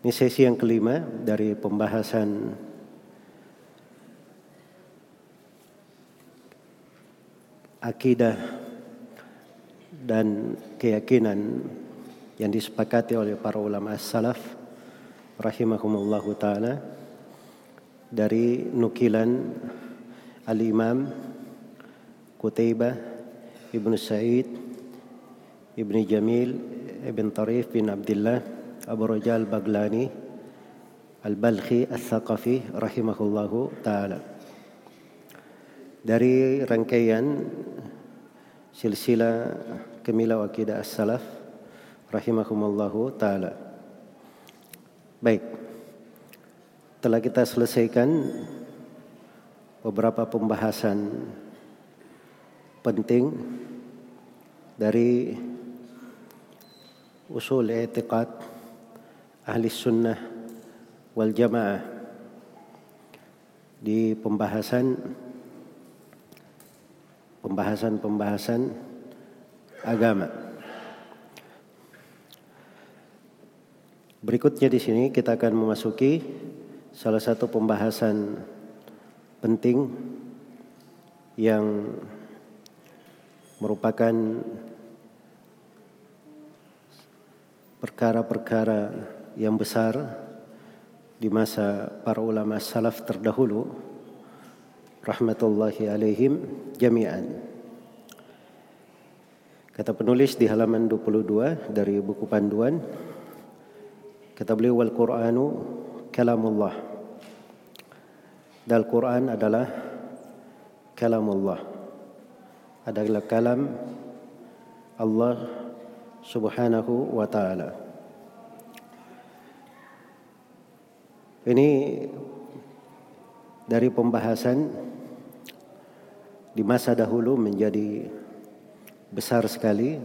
Ini sesi yang kelima dari pembahasan akidah dan keyakinan yang disepakati oleh para ulama salaf rahimahumullahu taala dari nukilan al-Imam Qutaibah Ibn Sa'id Ibn Jamil Ibn Tarif bin Abdullah Abu Rajal Baglani Al-Balkhi Al-Thaqafi rahimahullahu taala. Dari rangkaian silsilah Kemilau Akidah As-Salaf rahimahumullahu taala. Baik. Telah kita selesaikan beberapa pembahasan penting dari usul i'tiqad ahli sunnah wal jamaah di pembahasan pembahasan-pembahasan agama. Berikutnya di sini kita akan memasuki salah satu pembahasan penting yang merupakan perkara-perkara yang besar di masa para ulama salaf terdahulu rahmatullahi alaihim jami'an. Kata penulis di halaman 22 dari buku panduan kata beliau wal Qur'anu kalamullah. Dan Quran adalah kalamullah. Adalah kalam Allah Subhanahu wa taala. Ini dari pembahasan di masa dahulu menjadi besar sekali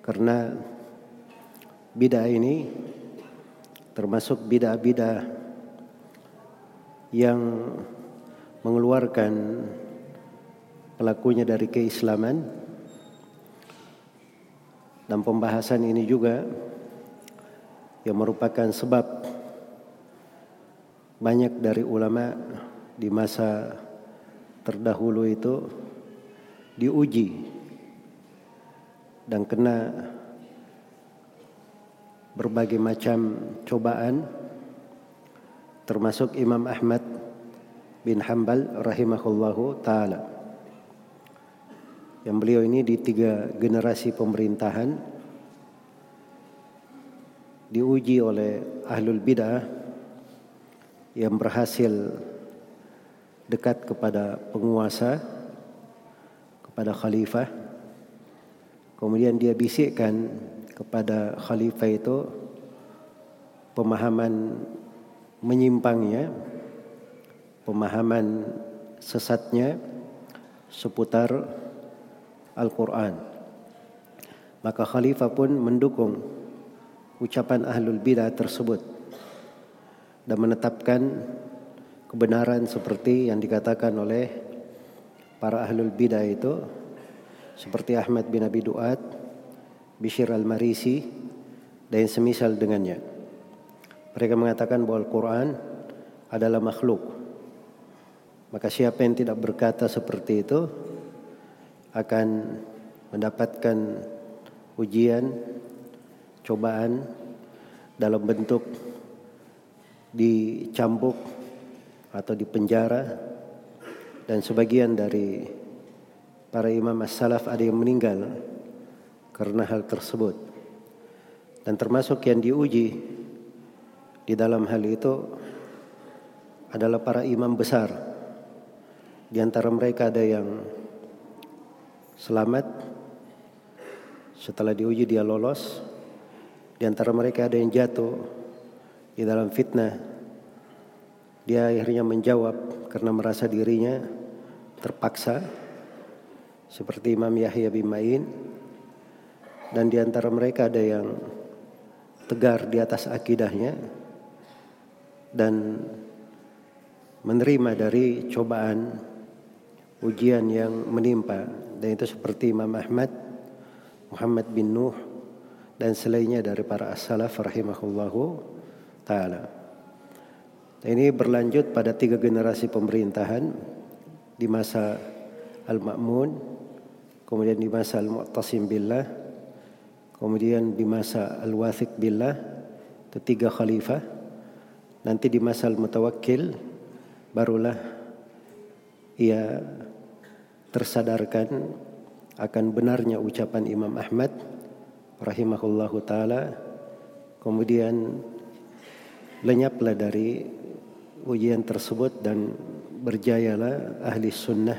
karena bidah ini termasuk bidah-bidah yang mengeluarkan pelakunya dari keislaman. Dan pembahasan ini juga yang merupakan sebab banyak dari ulama di masa terdahulu itu diuji dan kena berbagai macam cobaan termasuk Imam Ahmad bin Hambal rahimahullahu taala. Yang beliau ini di tiga generasi pemerintahan diuji oleh ahlul bidah yang berhasil dekat kepada penguasa, kepada khalifah. Kemudian dia bisikkan kepada khalifah itu pemahaman menyimpangnya, pemahaman sesatnya seputar Al-Quran. Maka khalifah pun mendukung ucapan ahlul bidah tersebut dan menetapkan kebenaran seperti yang dikatakan oleh para ahlul bidah itu seperti Ahmad bin Abi Duat, Bishir al-Marisi dan semisal dengannya. Mereka mengatakan bahwa Al-Quran adalah makhluk. Maka siapa yang tidak berkata seperti itu akan mendapatkan ujian, cobaan dalam bentuk dicambuk atau dipenjara dan sebagian dari para imam as-salaf ada yang meninggal karena hal tersebut. Dan termasuk yang diuji di dalam hal itu adalah para imam besar. Di antara mereka ada yang selamat setelah diuji dia lolos. Di antara mereka ada yang jatuh di dalam fitnah. Dia akhirnya menjawab karena merasa dirinya terpaksa seperti Imam Yahya bin Ma'in. Dan di antara mereka ada yang tegar di atas akidahnya dan menerima dari cobaan ujian yang menimpa. Dan itu seperti Imam Ahmad Muhammad bin Nuh dan selainnya dari para as-salaf rahimahullahu taala. Ini berlanjut pada tiga generasi pemerintahan di masa Al-Ma'mun, kemudian di masa Al-Mu'tasim billah, kemudian di masa Al-Wathiq billah, itu tiga khalifah. Nanti di masa Al-Mutawakkil barulah ia tersadarkan akan benarnya ucapan Imam Ahmad rahimahullahu taala kemudian lenyaplah dari ujian tersebut dan berjayalah ahli sunnah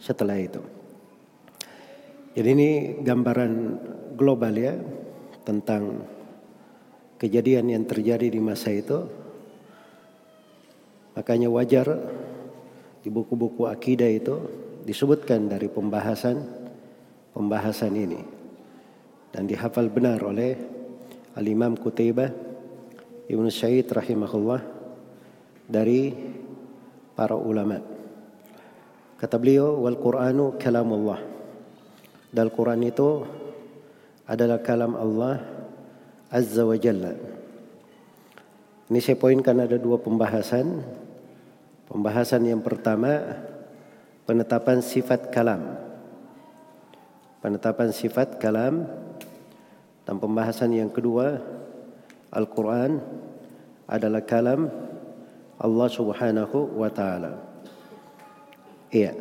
setelah itu. Jadi ini gambaran global ya tentang kejadian yang terjadi di masa itu. Makanya wajar di buku-buku akidah itu disebutkan dari pembahasan pembahasan ini dan dihafal benar oleh Al-Imam Qutaibah Ibnu Sa'id rahimahullah dari para ulama. Kata beliau, wal Qur'anu kalamullah. Dan Quran itu adalah kalam Allah Azza wa Jalla. Ini saya poinkan ada dua pembahasan. Pembahasan yang pertama penetapan sifat kalam. Penetapan sifat kalam dan pembahasan yang kedua Al-Quran adalah kalam Allah Subhanahu wa taala. Iya.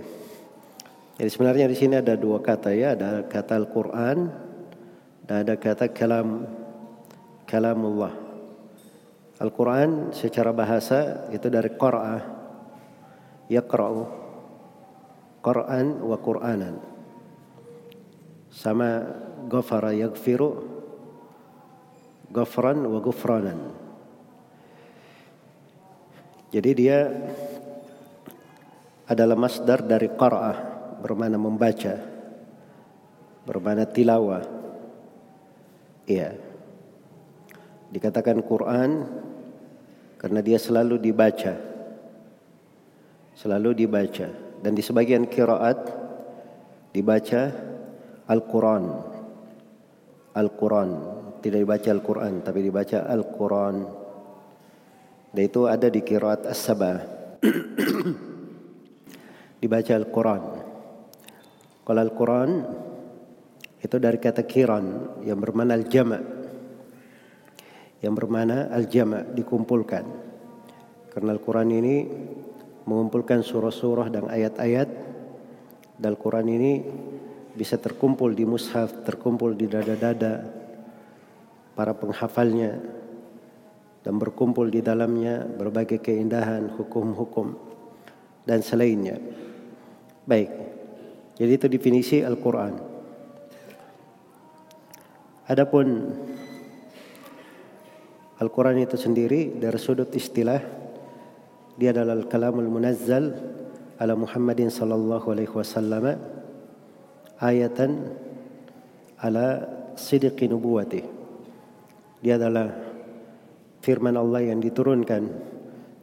Jadi sebenarnya di sini ada dua kata ya, ada kata Al-Qur'an dan ada kata kalam kalamullah. Al-Qur'an secara bahasa itu dari qara'a yaqra'u Qur'an wa Qur'anan. Sama ghafara yaghfiru ghafran wa ghufranan. Jadi dia adalah masdar dari qara'ah bermana membaca bermana tilawah. Iya. Dikatakan Quran karena dia selalu dibaca. Selalu dibaca. Dan di sebagian kiraat dibaca Al-Quran. Al-Quran tidak dibaca Al-Quran tapi dibaca Al-Quran dan itu ada di kiraat As-Sabah dibaca Al-Quran. Kalau Al-Quran itu dari kata kiran yang bermana al-jama' yang bermana al-jama' dikumpulkan. Karena Al-Quran ini mengumpulkan surah-surah dan ayat-ayat dan Al-Quran ini bisa terkumpul di mushaf, terkumpul di dada-dada para penghafalnya dan berkumpul di dalamnya berbagai keindahan, hukum-hukum dan selainnya. Baik. Jadi itu definisi Al-Qur'an. Adapun Al-Quran itu sendiri dari sudut istilah dia adalah kalamul munazzal ala Muhammadin sallallahu alaihi wasallam ayatan ala sidqi nubuwati. Dia adalah firman Allah yang diturunkan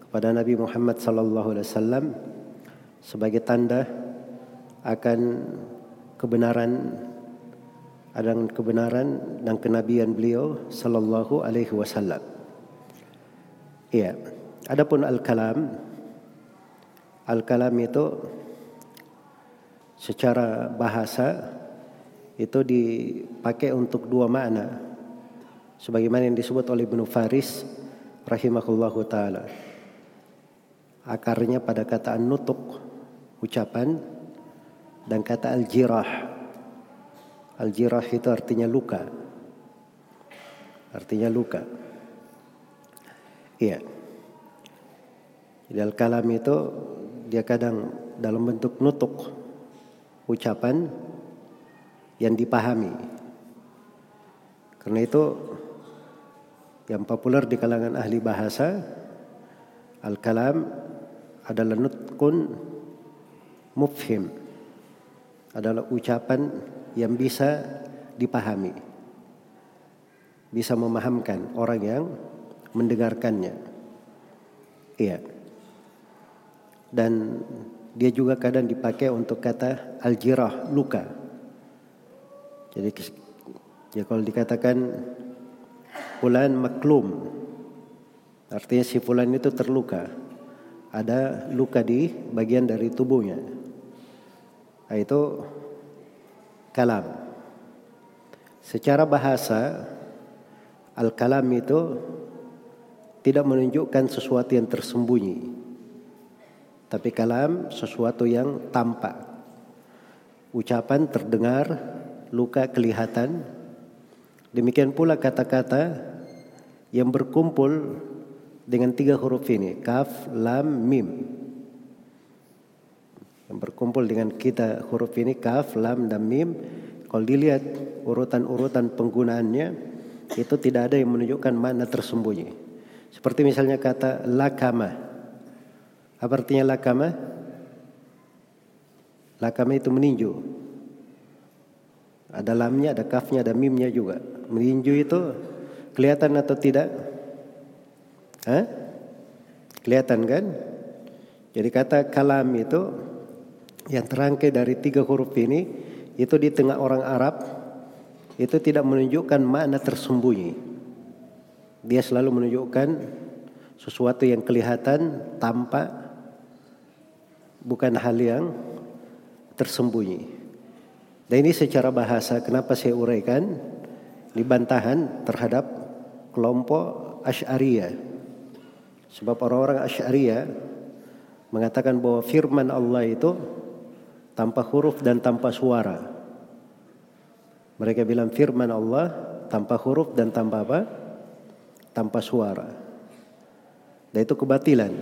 kepada Nabi Muhammad sallallahu alaihi wasallam sebagai tanda akan kebenaran dan kebenaran dan kenabian beliau sallallahu alaihi wasallam. Iya. Adapun al-kalam al-kalam itu secara bahasa itu dipakai untuk dua makna sebagaimana yang disebut oleh Ibnu Faris rahimahullahu taala. Akarnya pada kata nutuk ucapan dan kata al-jirah. Al-jirah itu artinya luka. Artinya luka. Iya. Jadi al-kalam itu dia kadang dalam bentuk nutuk ucapan yang dipahami. Karena itu yang populer di kalangan ahli bahasa al-kalam adalah nutkun mufhim. Adalah ucapan yang bisa dipahami. Bisa memahamkan orang yang mendengarkannya. Iya. Dan dia juga kadang dipakai untuk kata aljirah luka. Jadi ya kalau dikatakan fulan maklum artinya si fulan itu terluka ada luka di bagian dari tubuhnya. Nah, itu kalam. Secara bahasa al-kalam itu tidak menunjukkan sesuatu yang tersembunyi. Tapi kalam sesuatu yang tampak. Ucapan terdengar, luka kelihatan. Demikian pula kata-kata yang berkumpul dengan tiga huruf ini kaf lam mim. Yang berkumpul dengan kita huruf ini kaf lam dan mim kalau dilihat urutan-urutan penggunaannya itu tidak ada yang menunjukkan makna tersembunyi. Seperti misalnya kata lakama. Apa artinya lakama? Lakama itu meninju. Ada lamnya ada kafnya ada mimnya juga. Meninju itu kelihatan atau tidak Hah? Kelihatan kan? Jadi kata kalam itu yang terangkai dari tiga huruf ini itu di tengah orang Arab itu tidak menunjukkan makna tersembunyi. Dia selalu menunjukkan sesuatu yang kelihatan tampak bukan hal yang tersembunyi. Dan ini secara bahasa kenapa saya uraikan di bantahan terhadap kelompok Asy'ariyah Sebab orang-orang Asy'ariyah mengatakan bahwa firman Allah itu tanpa huruf dan tanpa suara. Mereka bilang firman Allah tanpa huruf dan tanpa apa? Tanpa suara. Dan itu kebatilan.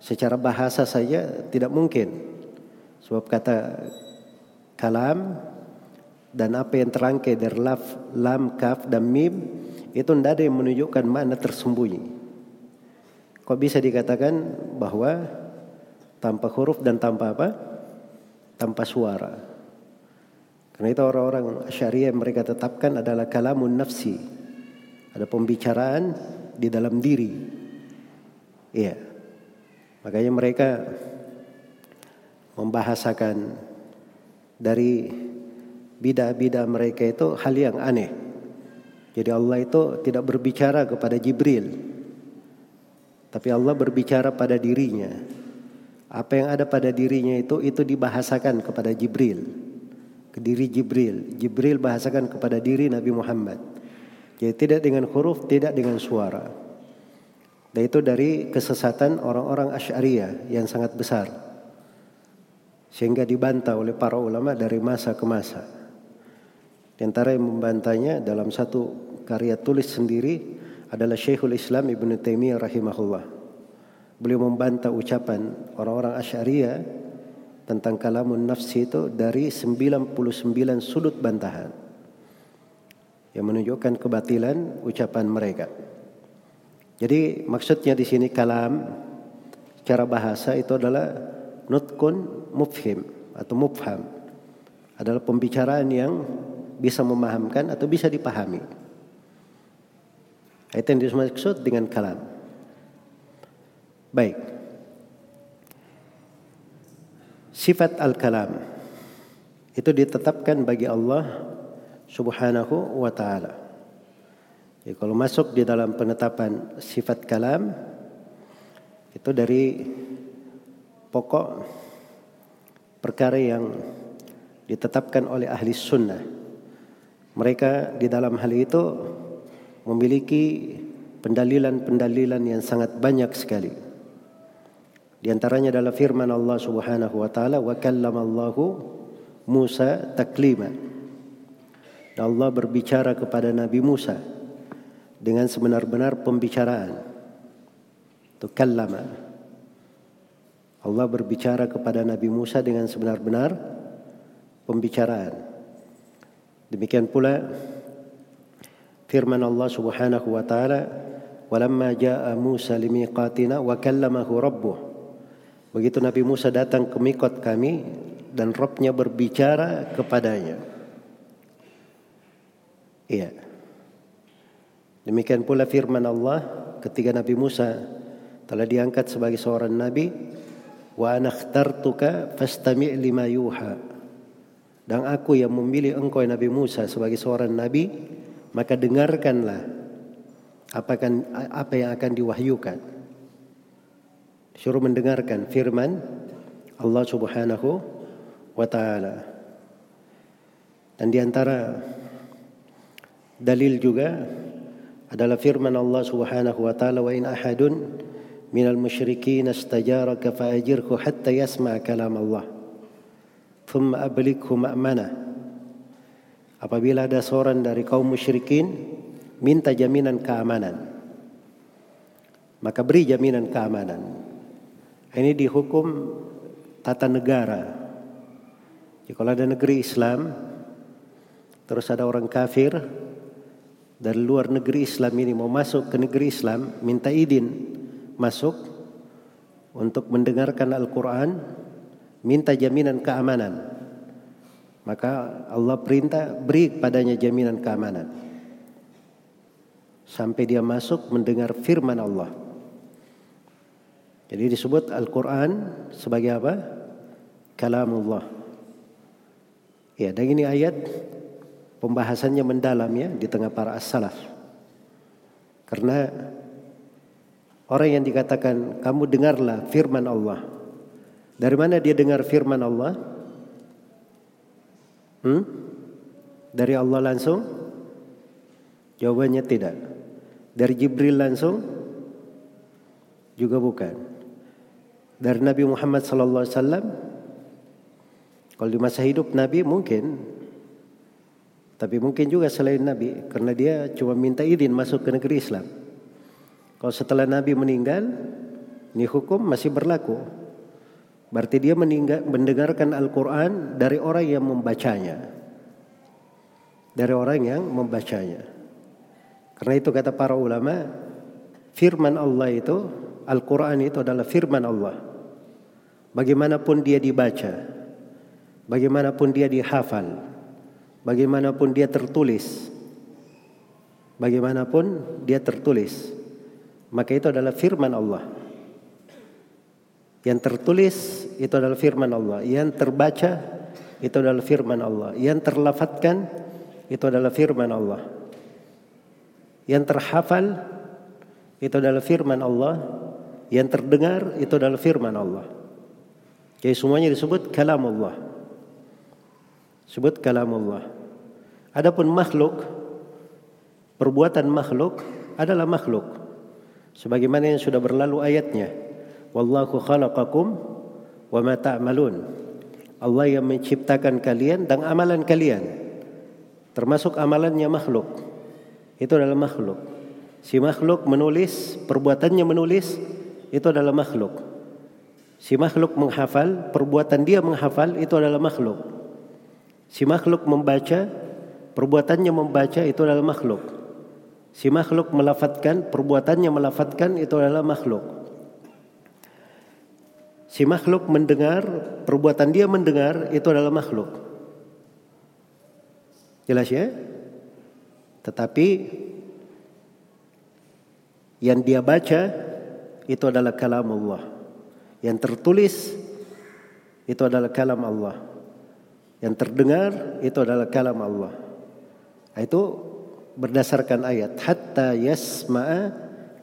Secara bahasa saja tidak mungkin. Sebab kata kalam dan apa yang terangkai dari laf, lam, kaf, dan mim itu tidak ada yang menunjukkan makna tersembunyi. Kok bisa dikatakan bahwa tanpa huruf dan tanpa apa? Tanpa suara. Karena itu orang-orang syariah yang mereka tetapkan adalah kalamun nafsi. Ada pembicaraan di dalam diri. Iya. Makanya mereka membahasakan dari bidah-bidah mereka itu hal yang aneh. Jadi Allah itu tidak berbicara kepada Jibril tapi Allah berbicara pada dirinya. Apa yang ada pada dirinya itu itu dibahasakan kepada Jibril. Ke diri Jibril. Jibril bahasakan kepada diri Nabi Muhammad. Jadi tidak dengan huruf, tidak dengan suara. Dan itu dari kesesatan orang-orang Asy'ariyah yang sangat besar. Sehingga dibantah oleh para ulama dari masa ke masa. Di antara yang membantahnya dalam satu karya tulis sendiri adalah Syekhul Islam Ibn Taimiyah rahimahullah. Beliau membantah ucapan orang-orang Asy'ariyah tentang kalamun nafsi itu dari 99 sudut bantahan yang menunjukkan kebatilan ucapan mereka. Jadi maksudnya di sini kalam secara bahasa itu adalah nutkun mufhim atau mufham adalah pembicaraan yang bisa memahamkan atau bisa dipahami. Itu yang dimaksud dengan kalam. Baik. Sifat al-kalam itu ditetapkan bagi Allah Subhanahu wa taala. Ya, kalau masuk di dalam penetapan sifat kalam itu dari pokok perkara yang ditetapkan oleh ahli sunnah. Mereka di dalam hal itu memiliki pendalilan-pendalilan yang sangat banyak sekali. Di antaranya adalah firman Allah Subhanahu wa taala wa kallamallahu Musa taklima. Dan Allah berbicara kepada Nabi Musa dengan sebenar-benar pembicaraan. Itu kallama. Allah berbicara kepada Nabi Musa dengan sebenar-benar pembicaraan. Demikian pula firman Allah Subhanahu wa taala walamma jaa Musa limiqatina wa kallamahu rabbuh. Begitu Nabi Musa datang ke mikot kami dan Robnya berbicara kepadanya. Iya. Demikian pula firman Allah ketika Nabi Musa telah diangkat sebagai seorang nabi wa ana ikhtartuka fastami' lima yuha dan aku yang memilih engkau Nabi Musa sebagai seorang nabi maka dengarkanlah apa, apa yang akan diwahyukan. Suruh mendengarkan firman Allah Subhanahu wa taala. Dan di antara dalil juga adalah firman Allah Subhanahu wa taala wa in ahadun minal musyrikin istajaraka fa'ajirhu hatta yasma' kalam Allah. Thumma ablighu ma'mana. Apabila ada seorang dari kaum musyrikin minta jaminan keamanan. Maka beri jaminan keamanan. Ini dihukum tata negara. Jadi ada negeri Islam, terus ada orang kafir dari luar negeri Islam ini mau masuk ke negeri Islam, minta izin masuk untuk mendengarkan Al-Quran, minta jaminan keamanan. Maka Allah perintah beri padanya jaminan keamanan sampai dia masuk mendengar firman Allah. Jadi disebut Al-Quran sebagai apa? Kalamullah. Ya, dan ini ayat pembahasannya mendalam ya di tengah para as-salaf. Karena orang yang dikatakan kamu dengarlah firman Allah. Dari mana dia dengar firman Allah? Hmm? Dari Allah langsung? Jawabannya tidak. Dari Jibril langsung? Juga bukan. Dari Nabi Muhammad wasallam? Kalau di masa hidup Nabi mungkin. Tapi mungkin juga selain Nabi karena dia cuma minta izin masuk ke negeri Islam. Kalau setelah Nabi meninggal, ini hukum masih berlaku. Berarti dia mendengarkan Al-Quran dari orang yang membacanya. Dari orang yang membacanya. Karena itu kata para ulama, firman Allah itu, Al-Quran itu adalah firman Allah. Bagaimanapun dia dibaca, bagaimanapun dia dihafal, bagaimanapun dia tertulis, bagaimanapun dia tertulis, maka itu adalah firman Allah. Yang tertulis itu adalah firman Allah, yang terbaca itu adalah firman Allah, yang terlafatkan itu adalah firman Allah. Yang terhafal itu adalah firman Allah, yang terdengar itu adalah firman Allah. Jadi semuanya disebut kalam Allah. Sebut kalam Allah. Adapun makhluk, perbuatan makhluk adalah makhluk. Sebagaimana yang sudah berlalu ayatnya. Wallahu khalaqakum wa ma ta'malun. Allah yang menciptakan kalian dan amalan kalian. Termasuk amalannya makhluk itu adalah makhluk. Si makhluk menulis, perbuatannya menulis, itu adalah makhluk. Si makhluk menghafal, perbuatan dia menghafal, itu adalah makhluk. Si makhluk membaca, perbuatannya membaca, itu adalah makhluk. Si makhluk melafatkan, perbuatannya melafatkan, itu adalah makhluk. Si makhluk mendengar, perbuatan dia mendengar, itu adalah makhluk. Jelas ya? Tetapi yang dia baca itu adalah kalam Allah. Yang tertulis itu adalah kalam Allah. Yang terdengar itu adalah kalam Allah. Itu berdasarkan ayat hatta yasma'a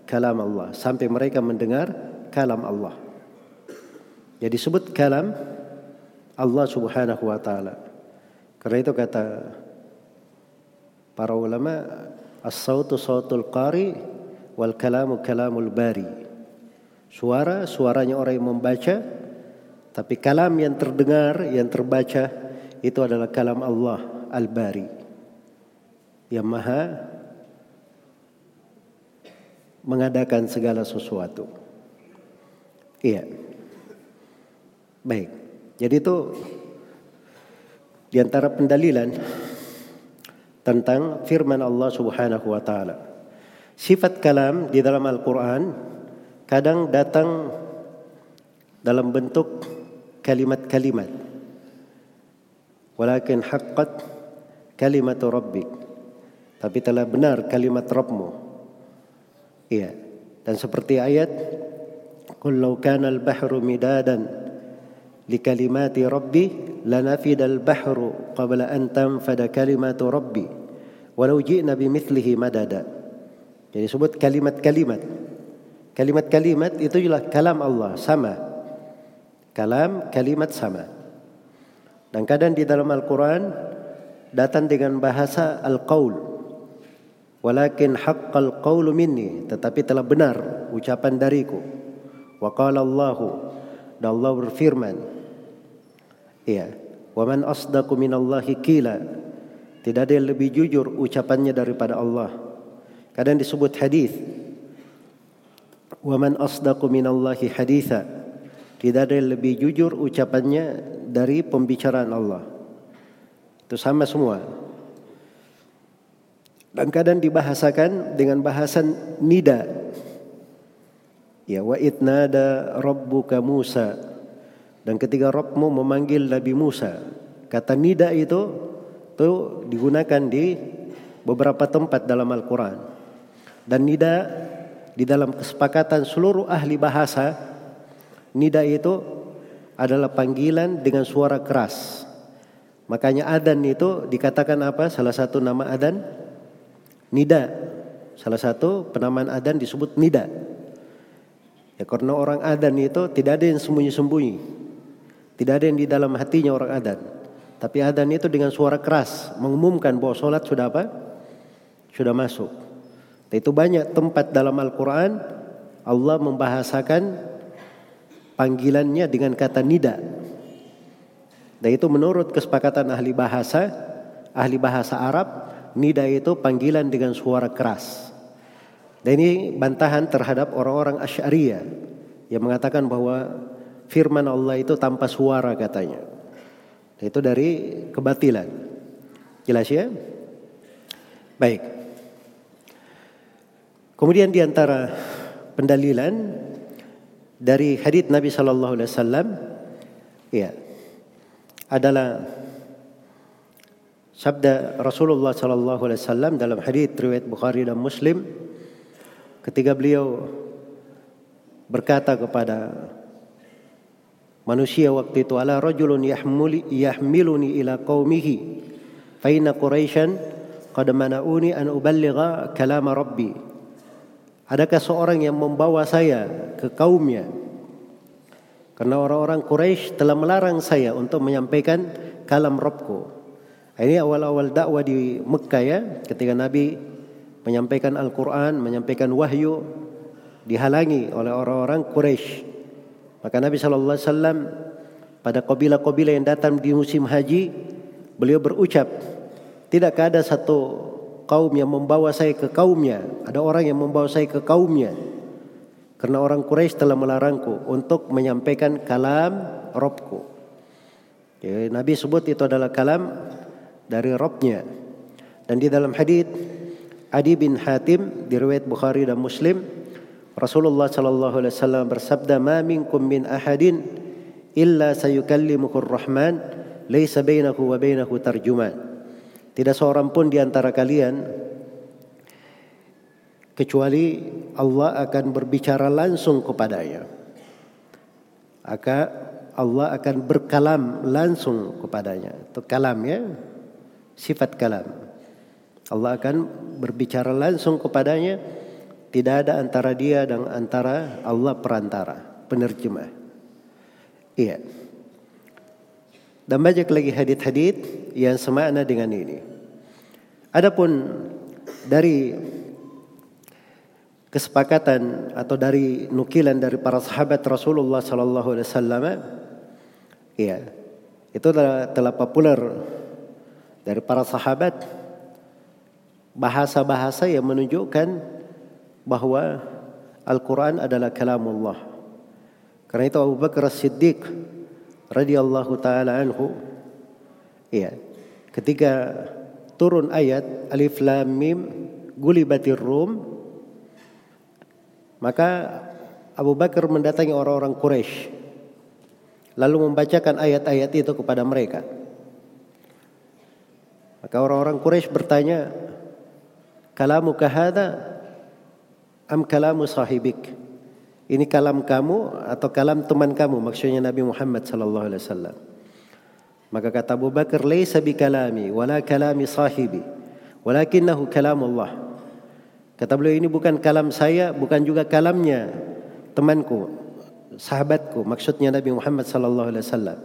kalam Allah sampai mereka mendengar kalam Allah. Jadi sebut kalam Allah Subhanahu wa taala. Karena itu kata para ulama as-sautu sautul qari wal kalamu kalamul bari. Suara suaranya orang yang membaca tapi kalam yang terdengar yang terbaca itu adalah kalam Allah al-bari. Yang maha mengadakan segala sesuatu. Iya. Baik. Jadi itu di antara pendalilan tentang firman Allah Subhanahu wa taala. Sifat kalam di dalam Al-Qur'an kadang datang dalam bentuk kalimat-kalimat. Walakin haqqat kalimat rabbik. Tapi telah benar kalimat Rabbmu. Iya. Dan seperti ayat Qul kana al-bahru midadan likalimati rabbi lanafida al-bahru qabla an tanfada kalimatu rabbi walau ji'na bimithlihi madada. Jadi sebut kalimat-kalimat. Kalimat-kalimat itu adalah kalam Allah sama. Kalam kalimat sama. Dan kadang di dalam Al-Quran datang dengan bahasa al-qaul. Walakin haqqal qawlu minni. Tetapi telah benar ucapan dariku. Wa qala Allahu. Dan Allah berfirman. Iya. Wa man asdaqu minallahi qila. Tidak ada yang lebih jujur ucapannya daripada Allah. Kadang disebut hadis. Wa man asdaqu minallahi haditha. Tidak ada yang lebih jujur ucapannya dari pembicaraan Allah. Itu sama semua. Dan kadang dibahasakan dengan bahasan nida. Ya wa itnada rabbuka Musa. Dan ketika Rabbmu memanggil Nabi Musa, kata nida itu itu digunakan di beberapa tempat dalam Al-Qur'an. Dan nida di dalam kesepakatan seluruh ahli bahasa, nida itu adalah panggilan dengan suara keras. Makanya adan itu dikatakan apa? Salah satu nama adan nida. Salah satu penamaan adan disebut nida. Ya karena orang adan itu tidak ada yang sembunyi-sembunyi. Tidak ada yang di dalam hatinya orang adan. Tapi adan itu dengan suara keras mengumumkan bahwa sholat sudah apa? Sudah masuk. Dan itu banyak tempat dalam Al-Quran Allah membahasakan panggilannya dengan kata nida. Dan itu menurut kesepakatan ahli bahasa, ahli bahasa Arab, nida itu panggilan dengan suara keras. Dan ini bantahan terhadap orang-orang Asy'ariyah yang mengatakan bahwa firman Allah itu tanpa suara katanya. Itu dari kebatilan. Jelas ya? Baik. Kemudian di antara pendalilan dari hadits Nabi Shallallahu Alaihi Wasallam, ya, adalah sabda Rasulullah Shallallahu Alaihi Wasallam dalam hadits riwayat Bukhari dan Muslim, ketika beliau berkata kepada manusia waktu itu ala rajulun yahmuli yahmiluni ila qaumihi fa inna quraisyan qad mana'uni an uballigha kalam rabbi. Adakah seorang yang membawa saya ke kaumnya? Karena orang-orang Quraisy telah melarang saya untuk menyampaikan kalam Rabbku. Ini awal-awal dakwah di Mekah ya ketika Nabi menyampaikan Al-Quran menyampaikan wahyu dihalangi oleh orang-orang Quraisy maka Nabi Shallallahu Alaihi Wasallam pada kabilah-kabilah yang datang di musim haji, beliau berucap, tidakkah ada satu kaum yang membawa saya ke kaumnya? Ada orang yang membawa saya ke kaumnya. Karena orang Quraisy telah melarangku untuk menyampaikan kalam Robku. Ya, Nabi sebut itu adalah kalam dari Robnya. Dan di dalam hadis Adi bin Hatim diriwayat Bukhari dan Muslim Rasulullah sallallahu alaihi wasallam bersabda, "Ma minkum min ahadin illa sayukallimuhu ar-Rahman, laisa bainahu wa bainahu tarjuman." Tidak seorang pun di antara kalian kecuali Allah akan berbicara langsung kepadanya. Maka Allah akan berkalam langsung kepadanya. Itu kalamnya sifat kalam. Allah akan berbicara langsung kepadanya. Tidak ada antara dia dan antara Allah perantara, penerjemah. Iya. Dan banyak lagi hadit-hadit yang semakna dengan ini. Adapun dari kesepakatan atau dari nukilan dari para sahabat Rasulullah sallallahu alaihi wasallam ya itu telah, telah populer dari para sahabat bahasa-bahasa yang menunjukkan bahwa Al-Quran adalah kalamullah. Karena itu Abu Bakar As-Siddiq radhiyallahu taala anhu ya ketika turun ayat Alif Lam Mim gulibatir Rum maka Abu Bakar mendatangi orang-orang Quraisy lalu membacakan ayat-ayat itu kepada mereka. Maka orang-orang Quraisy bertanya, "Kalamu kahada am kalamu sahibik?" Ini kalam kamu atau kalam teman kamu? Maksudnya Nabi Muhammad sallallahu alaihi wasallam. Maka kata Abu Bakar, "Laisa bi kalami wala kalami sahibi, walakinnahu kalamullah." Kata beliau ini bukan kalam saya, bukan juga kalamnya temanku, sahabatku. Maksudnya Nabi Muhammad sallallahu alaihi wasallam.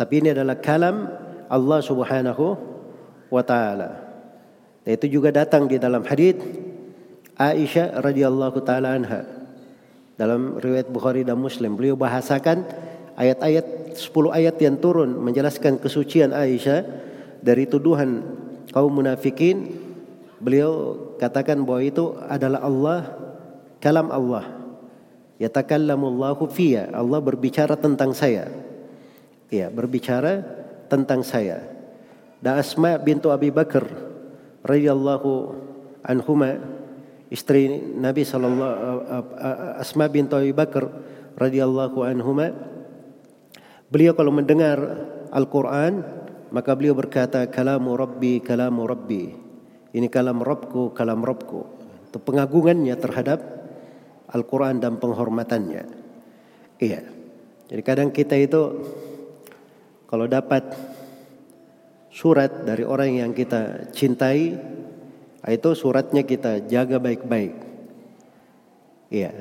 Tapi ini adalah kalam Allah Subhanahu wa taala. Itu juga datang di dalam hadis Aisyah radhiyallahu taala anha. Dalam riwayat Bukhari dan Muslim, beliau bahasakan ayat-ayat 10 ayat yang turun menjelaskan kesucian Aisyah dari tuduhan kaum munafikin Beliau katakan bahwa itu adalah Allah, kalam Allah. Yatakallamullahu fiyya. Allah berbicara tentang saya. Ya, berbicara tentang saya. Dan Asma bintu Abi Bakar radhiyallahu anhuma istri Nabi sallallahu Asma bintu Abi Bakar radhiyallahu anhuma beliau kalau mendengar Al-Qur'an maka beliau berkata kalamu rabbi kalamu rabbi ini kalam Robku, kalam Robku. Itu pengagungannya terhadap Al-Quran dan penghormatannya. Iya. Jadi kadang kita itu kalau dapat surat dari orang yang kita cintai, itu suratnya kita jaga baik-baik. Iya.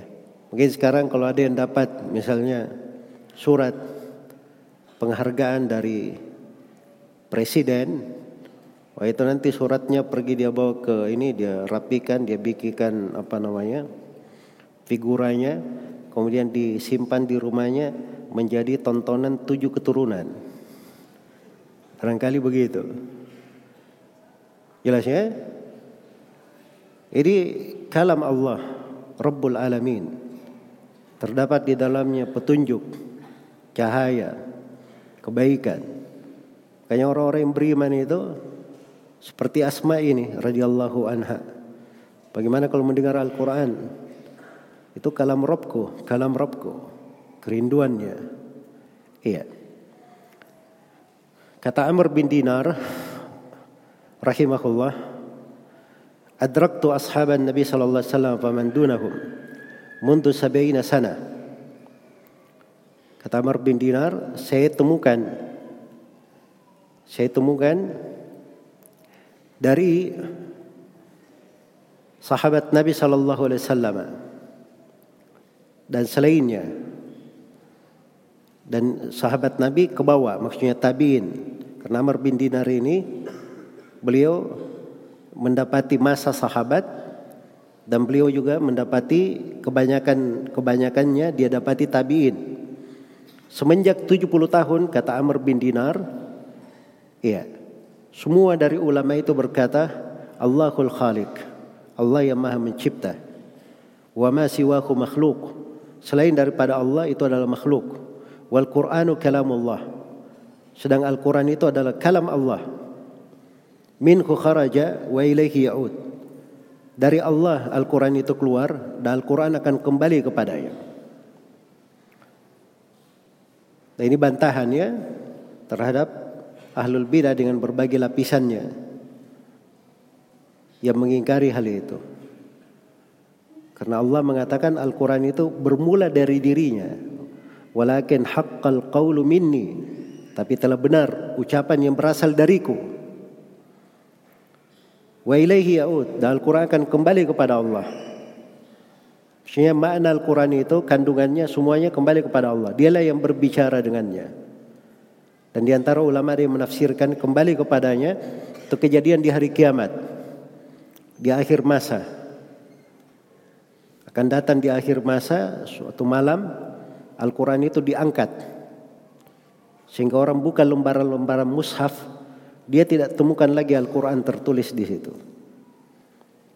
Mungkin sekarang kalau ada yang dapat misalnya surat penghargaan dari presiden Wah itu nanti suratnya pergi dia bawa ke ini dia rapikan, dia bikinkan apa namanya figuranya, kemudian disimpan di rumahnya menjadi tontonan tujuh keturunan. Barangkali begitu. Jelas ya? Ini kalam Allah Rabbul Alamin. Terdapat di dalamnya petunjuk, cahaya, kebaikan. Kayaknya orang-orang yang beriman itu seperti Asma ini radhiyallahu anha. Bagaimana kalau mendengar Al-Quran? Itu kalam Robku, kalam Robku. Kerinduannya. Iya. Kata Amr bin Dinar rahimahullah, "Adraktu ashaban Nabi sallallahu alaihi wasallam faman dunahum mundu sab'ina sana." Kata Amr bin Dinar, saya temukan saya temukan dari sahabat Nabi sallallahu alaihi wasallam dan selainnya dan sahabat Nabi ke bawah maksudnya tabiin karena Amr bin Dinar ini beliau mendapati masa sahabat dan beliau juga mendapati kebanyakan kebanyakannya dia dapati tabiin semenjak 70 tahun kata Amr bin Dinar iya semua dari ulama itu berkata Allahul Khaliq. Allah yang Maha mencipta. Wa ma siwahu makhluk. Selain daripada Allah itu adalah makhluk. Wal Qur'anu kalamullah. Sedang Al-Quran itu adalah kalam Allah. Minhu kharaja wa ilaihi ya'ud. Dari Allah Al-Quran itu keluar dan Al-Quran akan kembali kepadanya. Nah, ini bantahannya terhadap ahlul bidah dengan berbagai lapisannya yang mengingkari hal itu. Karena Allah mengatakan Al-Quran itu bermula dari dirinya. Walakin haqqal qawlu minni. Tapi telah benar ucapan yang berasal dariku. Wa ilaihi ya'ud. Dan Al-Quran akan kembali kepada Allah. Maksudnya makna Al-Quran itu kandungannya semuanya kembali kepada Allah. Dialah yang berbicara dengannya. Dan di antara ulama yang menafsirkan kembali kepadanya itu kejadian di hari kiamat. Di akhir masa akan datang di akhir masa suatu malam Al-Quran itu diangkat sehingga orang buka lembaran-lembaran mushaf dia tidak temukan lagi Al-Quran tertulis di situ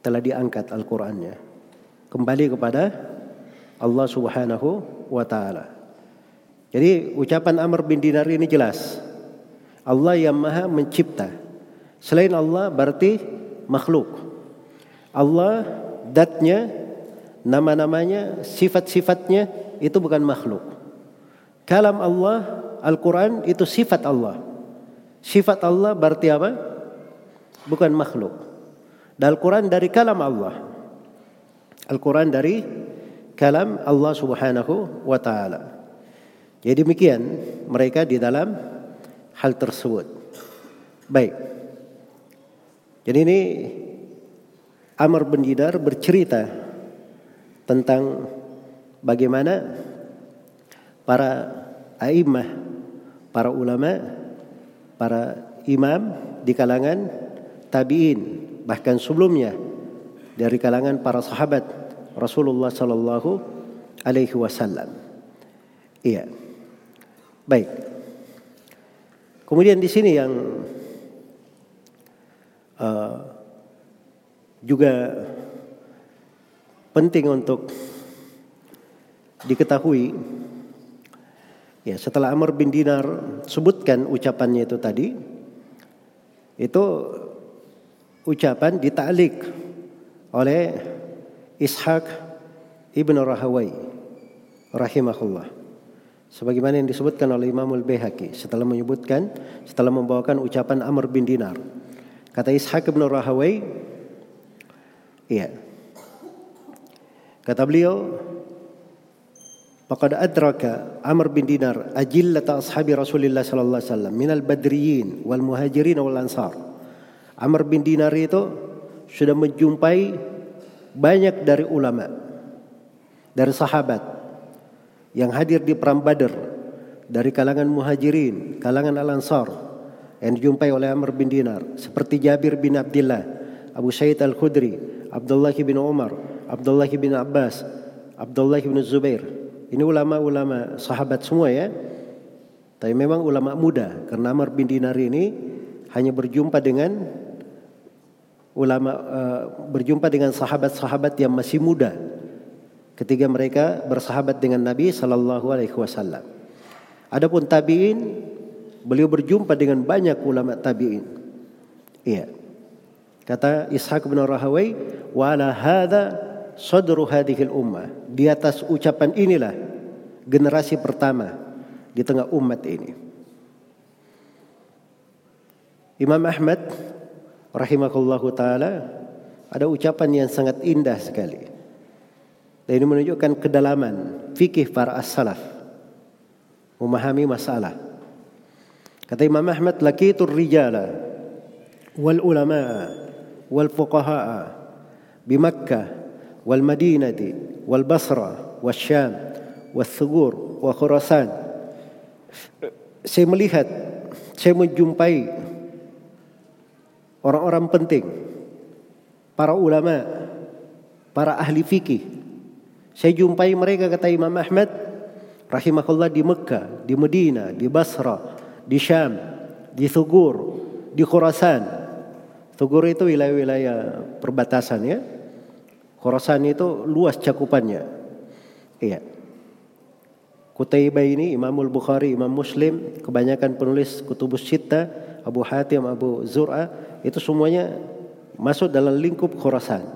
telah diangkat Al-Qurannya kembali kepada Allah Subhanahu wa taala. Jadi ucapan Amr bin Dinar ini jelas. Allah yang Maha mencipta. Selain Allah berarti makhluk. Allah datnya nama-namanya, sifat-sifatnya itu bukan makhluk. Kalam Allah, Al-Quran itu sifat Allah. Sifat Allah berarti apa? Bukan makhluk. Dan Al-Quran dari kalam Allah. Al-Quran dari kalam Allah subhanahu wa ta'ala. Jadi demikian mereka di dalam hal tersebut. Baik. Jadi ini Amr bin Dinar bercerita tentang bagaimana para a'immah, para ulama, para imam di kalangan tabi'in bahkan sebelumnya dari kalangan para sahabat Rasulullah sallallahu alaihi wasallam. Iya. Baik. Kemudian di sini yang uh, juga penting untuk diketahui ya setelah Amr bin Dinar sebutkan ucapannya itu tadi itu ucapan ditalik oleh Ishaq ibn Rahawai rahimahullah. Sebagaimana yang disebutkan oleh Imam Al-Baihaqi setelah menyebutkan setelah membawakan ucapan Amr bin Dinar. Kata Ishaq ibn Rahawai iya. Kata beliau, Faqad adraka Amr bin Dinar ajillata ashabi Rasulullah sallallahu alaihi wasallam minal badriyin wal muhajirin wal ansar. Amr bin Dinar itu sudah menjumpai banyak dari ulama dari sahabat yang hadir di perang Badar dari kalangan muhajirin, kalangan al-ansar yang dijumpai oleh Amr bin Dinar seperti Jabir bin Abdullah, Abu Sa'id al-Khudri, Abdullah bin Umar, Abdullah bin Abbas, Abdullah bin Zubair. Ini ulama-ulama sahabat semua ya. Tapi memang ulama muda karena Amr bin Dinar ini hanya berjumpa dengan ulama uh, berjumpa dengan sahabat-sahabat yang masih muda ketika mereka bersahabat dengan Nabi sallallahu alaihi wasallam. Adapun tabi'in beliau berjumpa dengan banyak ulama tabi'in. Iya. Kata Ishaq bin Rahawai, "Wa ala hadza sadru hadhil ummah. Di atas ucapan inilah generasi pertama di tengah umat ini. Imam Ahmad rahimahullahu taala ada ucapan yang sangat indah sekali. Dan ini menunjukkan kedalaman fikih para as-salaf memahami masalah. Kata Imam Ahmad lakitur rijala wal ulama wal fuqaha bi Makkah والمدينة والبصرة والشام والثغور وخراسان saya melihat saya menjumpai orang-orang penting para ulama para ahli fikih saya jumpai mereka kata Imam Ahmad rahimahullah di Mekah di Medina di Basra di Syam di Thugur di Khurasan Thugur itu wilayah-wilayah perbatasan ya Khurasan itu luas cakupannya. Iya. Kutaibah ini Imamul Bukhari, Imam Muslim, kebanyakan penulis Kutubus Sitta, Abu Hatim, Abu Zur'a, itu semuanya masuk dalam lingkup Khurasan.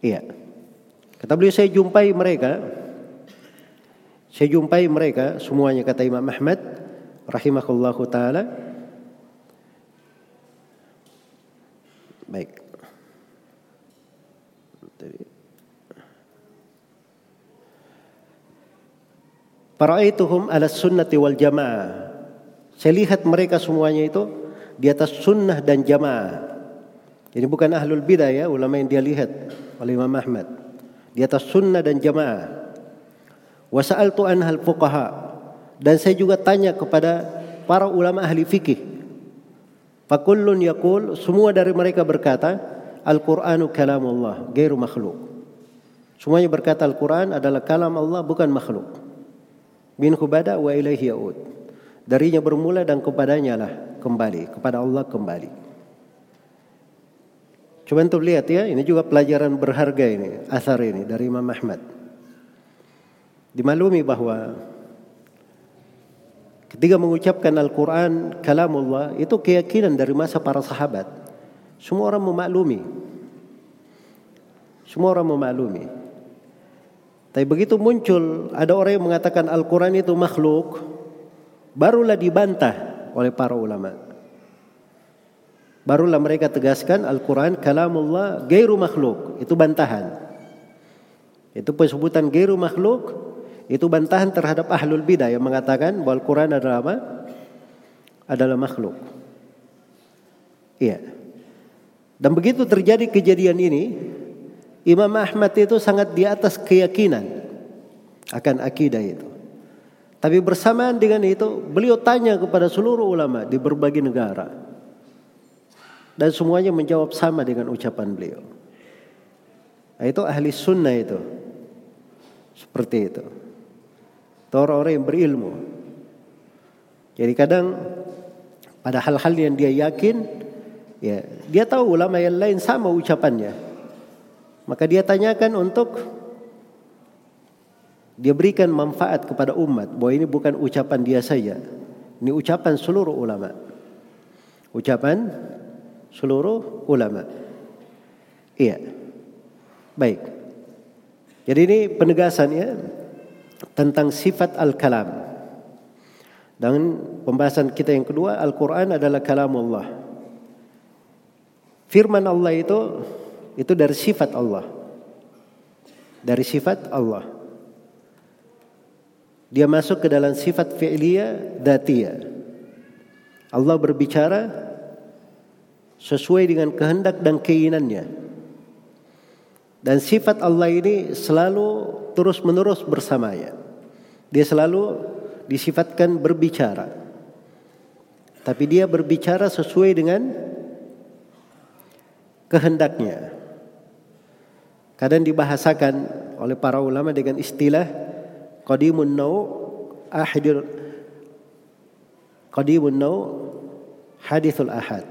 Iya. Kata beliau saya jumpai mereka, saya jumpai mereka semuanya kata Imam Ahmad rahimahullahu taala. Baik. Jadi Para'aituhum ala sunnati wal jamaah. Saya lihat mereka semuanya itu di atas sunnah dan jamaah. Jadi bukan ahlul bidah ya, ulama yang dia lihat oleh Imam Ahmad. Di atas sunnah dan jamaah. Wa sa'altu anhal fuqaha. Dan saya juga tanya kepada para ulama ahli fikih. Fakullun yakul, semua dari mereka berkata, Al-Qur'anu kalamullah, gairu makhluk. Semuanya berkata Al-Quran adalah kalam Allah bukan makhluk. Min bada wa ilaihi ya'ud. Darinya bermula dan kepadanya lah kembali. Kepada Allah kembali. Coba untuk lihat ya, ini juga pelajaran berharga ini, asar ini dari Imam Ahmad. Dimaklumi bahwa ketika mengucapkan Al-Quran, kalamullah, itu keyakinan dari masa para sahabat. Semua orang memaklumi. Semua orang memaklumi. Tapi begitu muncul ada orang yang mengatakan Al-Quran itu makhluk, barulah dibantah oleh para ulama. Barulah mereka tegaskan Al-Quran kalamullah gairu makhluk. Itu bantahan. Itu penyebutan gairu makhluk. Itu bantahan terhadap ahlul bidah yang mengatakan bahwa Al-Quran adalah apa? Adalah makhluk. Iya. Dan begitu terjadi kejadian ini, Imam Ahmad itu sangat di atas keyakinan akan akidah itu. Tapi bersamaan dengan itu, beliau tanya kepada seluruh ulama di berbagai negara. Dan semuanya menjawab sama dengan ucapan beliau. Nah, itu ahli sunnah itu. Seperti itu. Orang-orang yang berilmu. Jadi kadang pada hal-hal yang dia yakin, ya dia tahu ulama yang lain sama ucapannya. Maka dia tanyakan untuk dia berikan manfaat kepada umat bahwa ini bukan ucapan dia saja. Ini ucapan seluruh ulama. Ucapan seluruh ulama. Iya. Baik. Jadi ini penegasannya tentang sifat al-kalam. Dan pembahasan kita yang kedua, Al-Quran adalah kalam Allah. Firman Allah itu itu dari sifat Allah. Dari sifat Allah. Dia masuk ke dalam sifat fi'liyah datiyah. Allah berbicara sesuai dengan kehendak dan keinginannya. Dan sifat Allah ini selalu terus-menerus bersamanya. Dia selalu disifatkan berbicara. Tapi dia berbicara sesuai dengan kehendaknya. Kadang dibahasakan oleh para ulama dengan istilah qadimun nau ahidur qadimun nau hadithul ahad.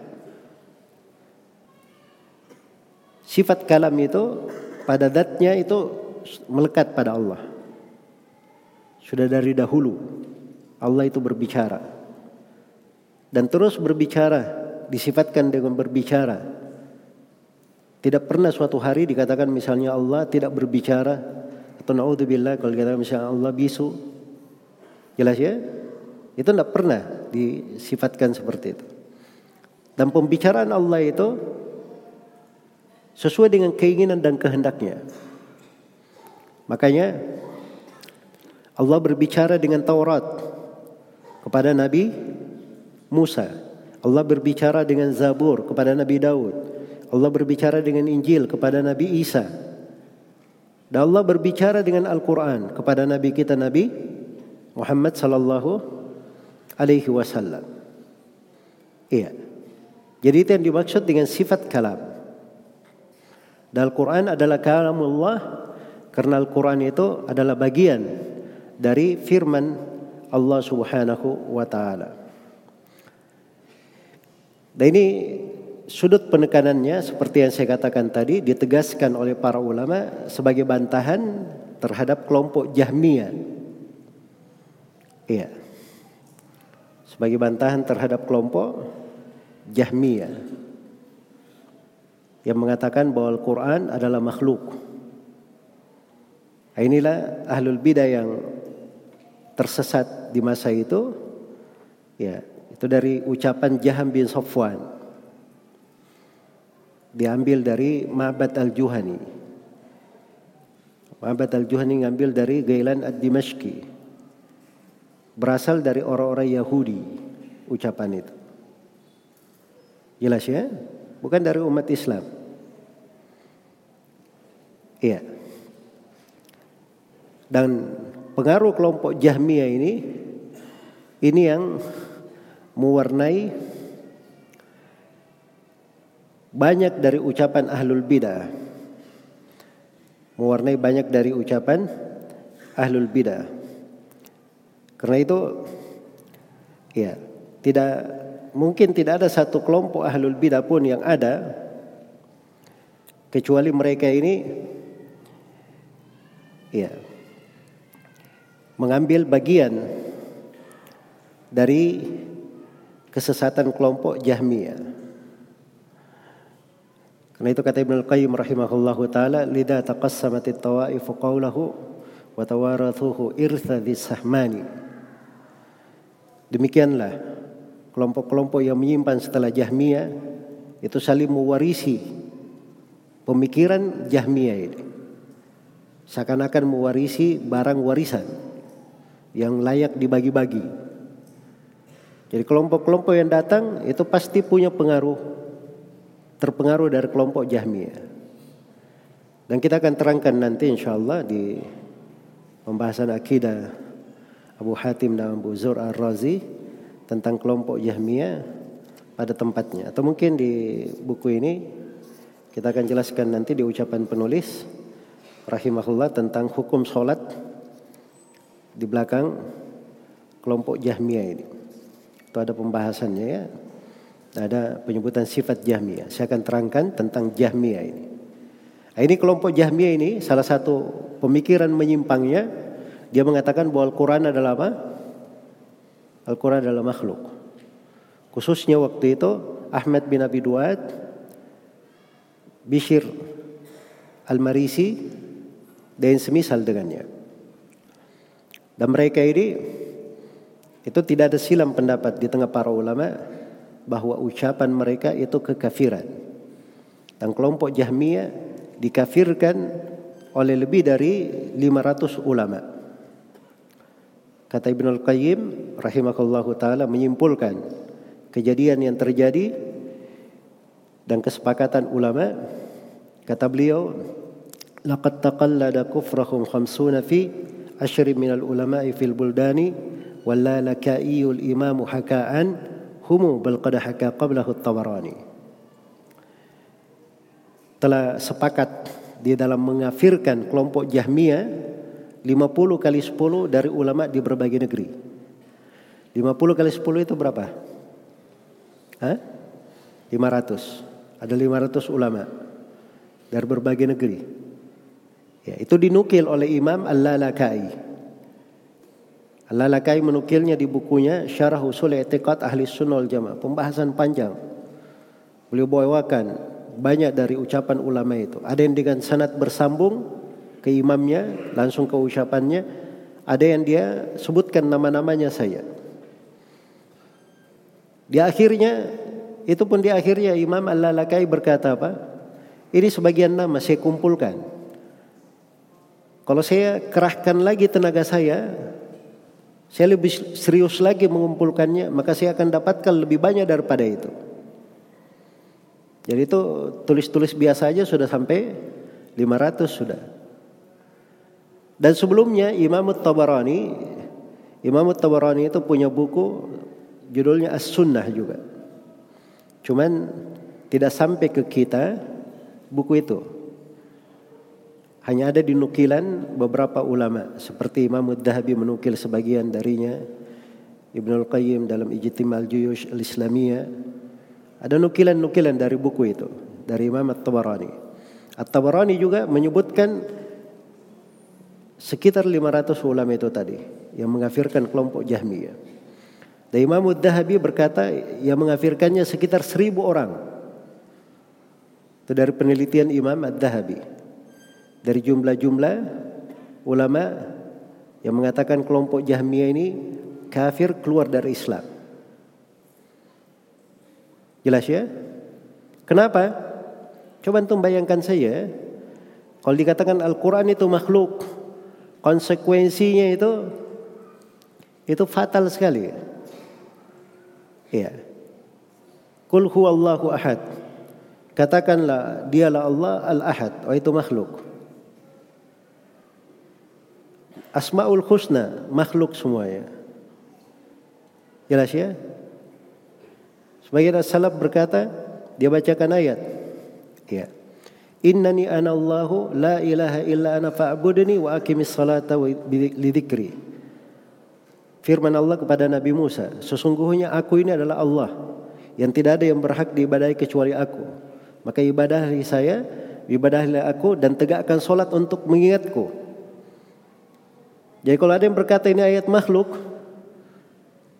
Sifat kalam itu pada datnya itu melekat pada Allah. Sudah dari dahulu Allah itu berbicara. Dan terus berbicara, disifatkan dengan berbicara. Tidak pernah suatu hari dikatakan misalnya Allah tidak berbicara atau naudzubillah kalau dikatakan misalnya Allah bisu. Jelas ya? Itu tidak pernah disifatkan seperti itu. Dan pembicaraan Allah itu sesuai dengan keinginan dan kehendaknya. Makanya Allah berbicara dengan Taurat kepada Nabi Musa. Allah berbicara dengan Zabur kepada Nabi Daud. Allah berbicara dengan Injil kepada Nabi Isa. Dan Allah berbicara dengan Al-Quran kepada Nabi kita Nabi Muhammad sallallahu alaihi wasallam. Iya. Jadi itu yang dimaksud dengan sifat kalam. Dan Al-Quran adalah kalamullah karena Al-Quran itu adalah bagian dari firman Allah Subhanahu wa taala. Dan ini sudut penekanannya seperti yang saya katakan tadi ditegaskan oleh para ulama sebagai bantahan terhadap kelompok Jahmiyah. Iya. Sebagai bantahan terhadap kelompok Jahmiyah yang mengatakan bahwa Al-Quran adalah makhluk. Nah, inilah ahlul bidah yang tersesat di masa itu. Ya, itu dari ucapan Jaham bin Safwan. Diambil dari Ma'bad al-Juhani. Ma'bad al-Juhani ngambil dari Gailan ad-Dimashqi. berasal dari orang-orang Yahudi ucapan itu. Jelas ya? Bukan dari umat Islam. Iya. Dan pengaruh kelompok Jahmiyah ini ini yang mewarnai banyak dari ucapan ahlul bidah. Mewarnai banyak dari ucapan ahlul bidah. Karena itu ya, tidak mungkin tidak ada satu kelompok ahlul bidah pun yang ada kecuali mereka ini ya mengambil bagian dari kesesatan kelompok Jahmiyah. Karena itu kata Ibnu Al-Qayyim rahimahullahu taala, "Lidha taqassamat at-tawa'if qawlahu wa tawarathuhu irtha sahmani." Demikianlah kelompok-kelompok yang menyimpan setelah Jahmiyah itu saling mewarisi pemikiran Jahmiyah ini. Seakan-akan mewarisi barang warisan yang layak dibagi-bagi. Jadi kelompok-kelompok yang datang itu pasti punya pengaruh terpengaruh dari kelompok Jahmiyah. Dan kita akan terangkan nanti insya Allah di pembahasan akidah Abu Hatim dan Abu Zur Ar-Razi tentang kelompok Jahmiyah pada tempatnya. Atau mungkin di buku ini kita akan jelaskan nanti di ucapan penulis rahimahullah tentang hukum sholat di belakang kelompok Jahmiyah ini. Itu ada pembahasannya ya. Ada penyebutan sifat Jahmiyah. Saya akan terangkan tentang Jahmiyah ini. Nah, ini kelompok Jahmiyah ini salah satu pemikiran menyimpangnya dia mengatakan bahwa Al-Quran adalah apa? Al-Quran adalah makhluk. Khususnya waktu itu Ahmad bin Abi Duad, Bishir Al-Marisi dan semisal dengannya. Dan mereka ini itu tidak ada silam pendapat di tengah para ulama bahwa ucapan mereka itu kekafiran. Dan kelompok Jahmiyah dikafirkan oleh lebih dari 500 ulama. Kata Ibnu Al-Qayyim rahimakallahu taala menyimpulkan kejadian yang terjadi dan kesepakatan ulama kata beliau laqad taqallada kufrahum khamsuna fi ashrin minal ulama'i fil buldani walla lakaiyul imamu hakaan humu bal qad haka qablahu tawarani telah sepakat di dalam mengafirkan kelompok Jahmiyah 50 kali 10 dari ulama di berbagai negeri. 50 kali 10 itu berapa? Hah? 500. Ada 500 ulama dari berbagai negeri. Ya, itu dinukil oleh Imam Al-Lalakai. Al-Lalakai menukilnya di bukunya Syarah Usul I'tiqad Ahli Sunnah Jamaah. Pembahasan panjang. Beliau bawakan banyak dari ucapan ulama itu. Ada yang dengan sanad bersambung ke imamnya, langsung ke ucapannya. Ada yang dia sebutkan nama-namanya saya. Di akhirnya, itu pun di akhirnya Imam Al-Lalakai berkata apa? Ini sebagian nama saya kumpulkan. Kalau saya kerahkan lagi tenaga saya, saya lebih serius lagi mengumpulkannya, maka saya akan dapatkan lebih banyak daripada itu. Jadi itu tulis-tulis biasa aja sudah sampai 500 sudah. Dan sebelumnya Imam Tabarani, Imam Tabarani itu punya buku judulnya As-Sunnah juga. Cuman tidak sampai ke kita buku itu. Hanya ada di nukilan beberapa ulama seperti Imam Ad-Dahabi menukil sebagian darinya, Ibnu Al-Qayyim dalam Ijtimal Juyush Al-Islamiyah. Ada nukilan-nukilan dari buku itu dari Imam At-Tabarani. At-Tabarani juga menyebutkan sekitar 500 ulama itu tadi yang mengafirkan kelompok Jahmiyah. Dan Imam Ad-Dahabi berkata yang mengafirkannya sekitar seribu orang. Itu dari penelitian Imam Ad-Dahabi dari jumlah-jumlah ulama yang mengatakan kelompok Jahmiyah ini kafir keluar dari Islam. Jelas ya? Kenapa? Coba antum bayangkan saya, kalau dikatakan Al-Quran itu makhluk, konsekuensinya itu Itu fatal sekali. Iya. Kul huwallahu ahad. Katakanlah dialah Allah al-ahad, oh itu makhluk. Asmaul husna, makhluk semuanya. Jelas ya? Sebagian salaf berkata, dia bacakan ayat. Ya. Innani ana la ilaha illa ana fa'budni wa aqimis salata li dzikri. Firman Allah kepada Nabi Musa, sesungguhnya aku ini adalah Allah yang tidak ada yang berhak diibadahi kecuali aku. Maka ibadahi saya, ibadahilah aku dan tegakkan solat untuk mengingatku. Jadi kalau ada yang berkata ini ayat makhluk,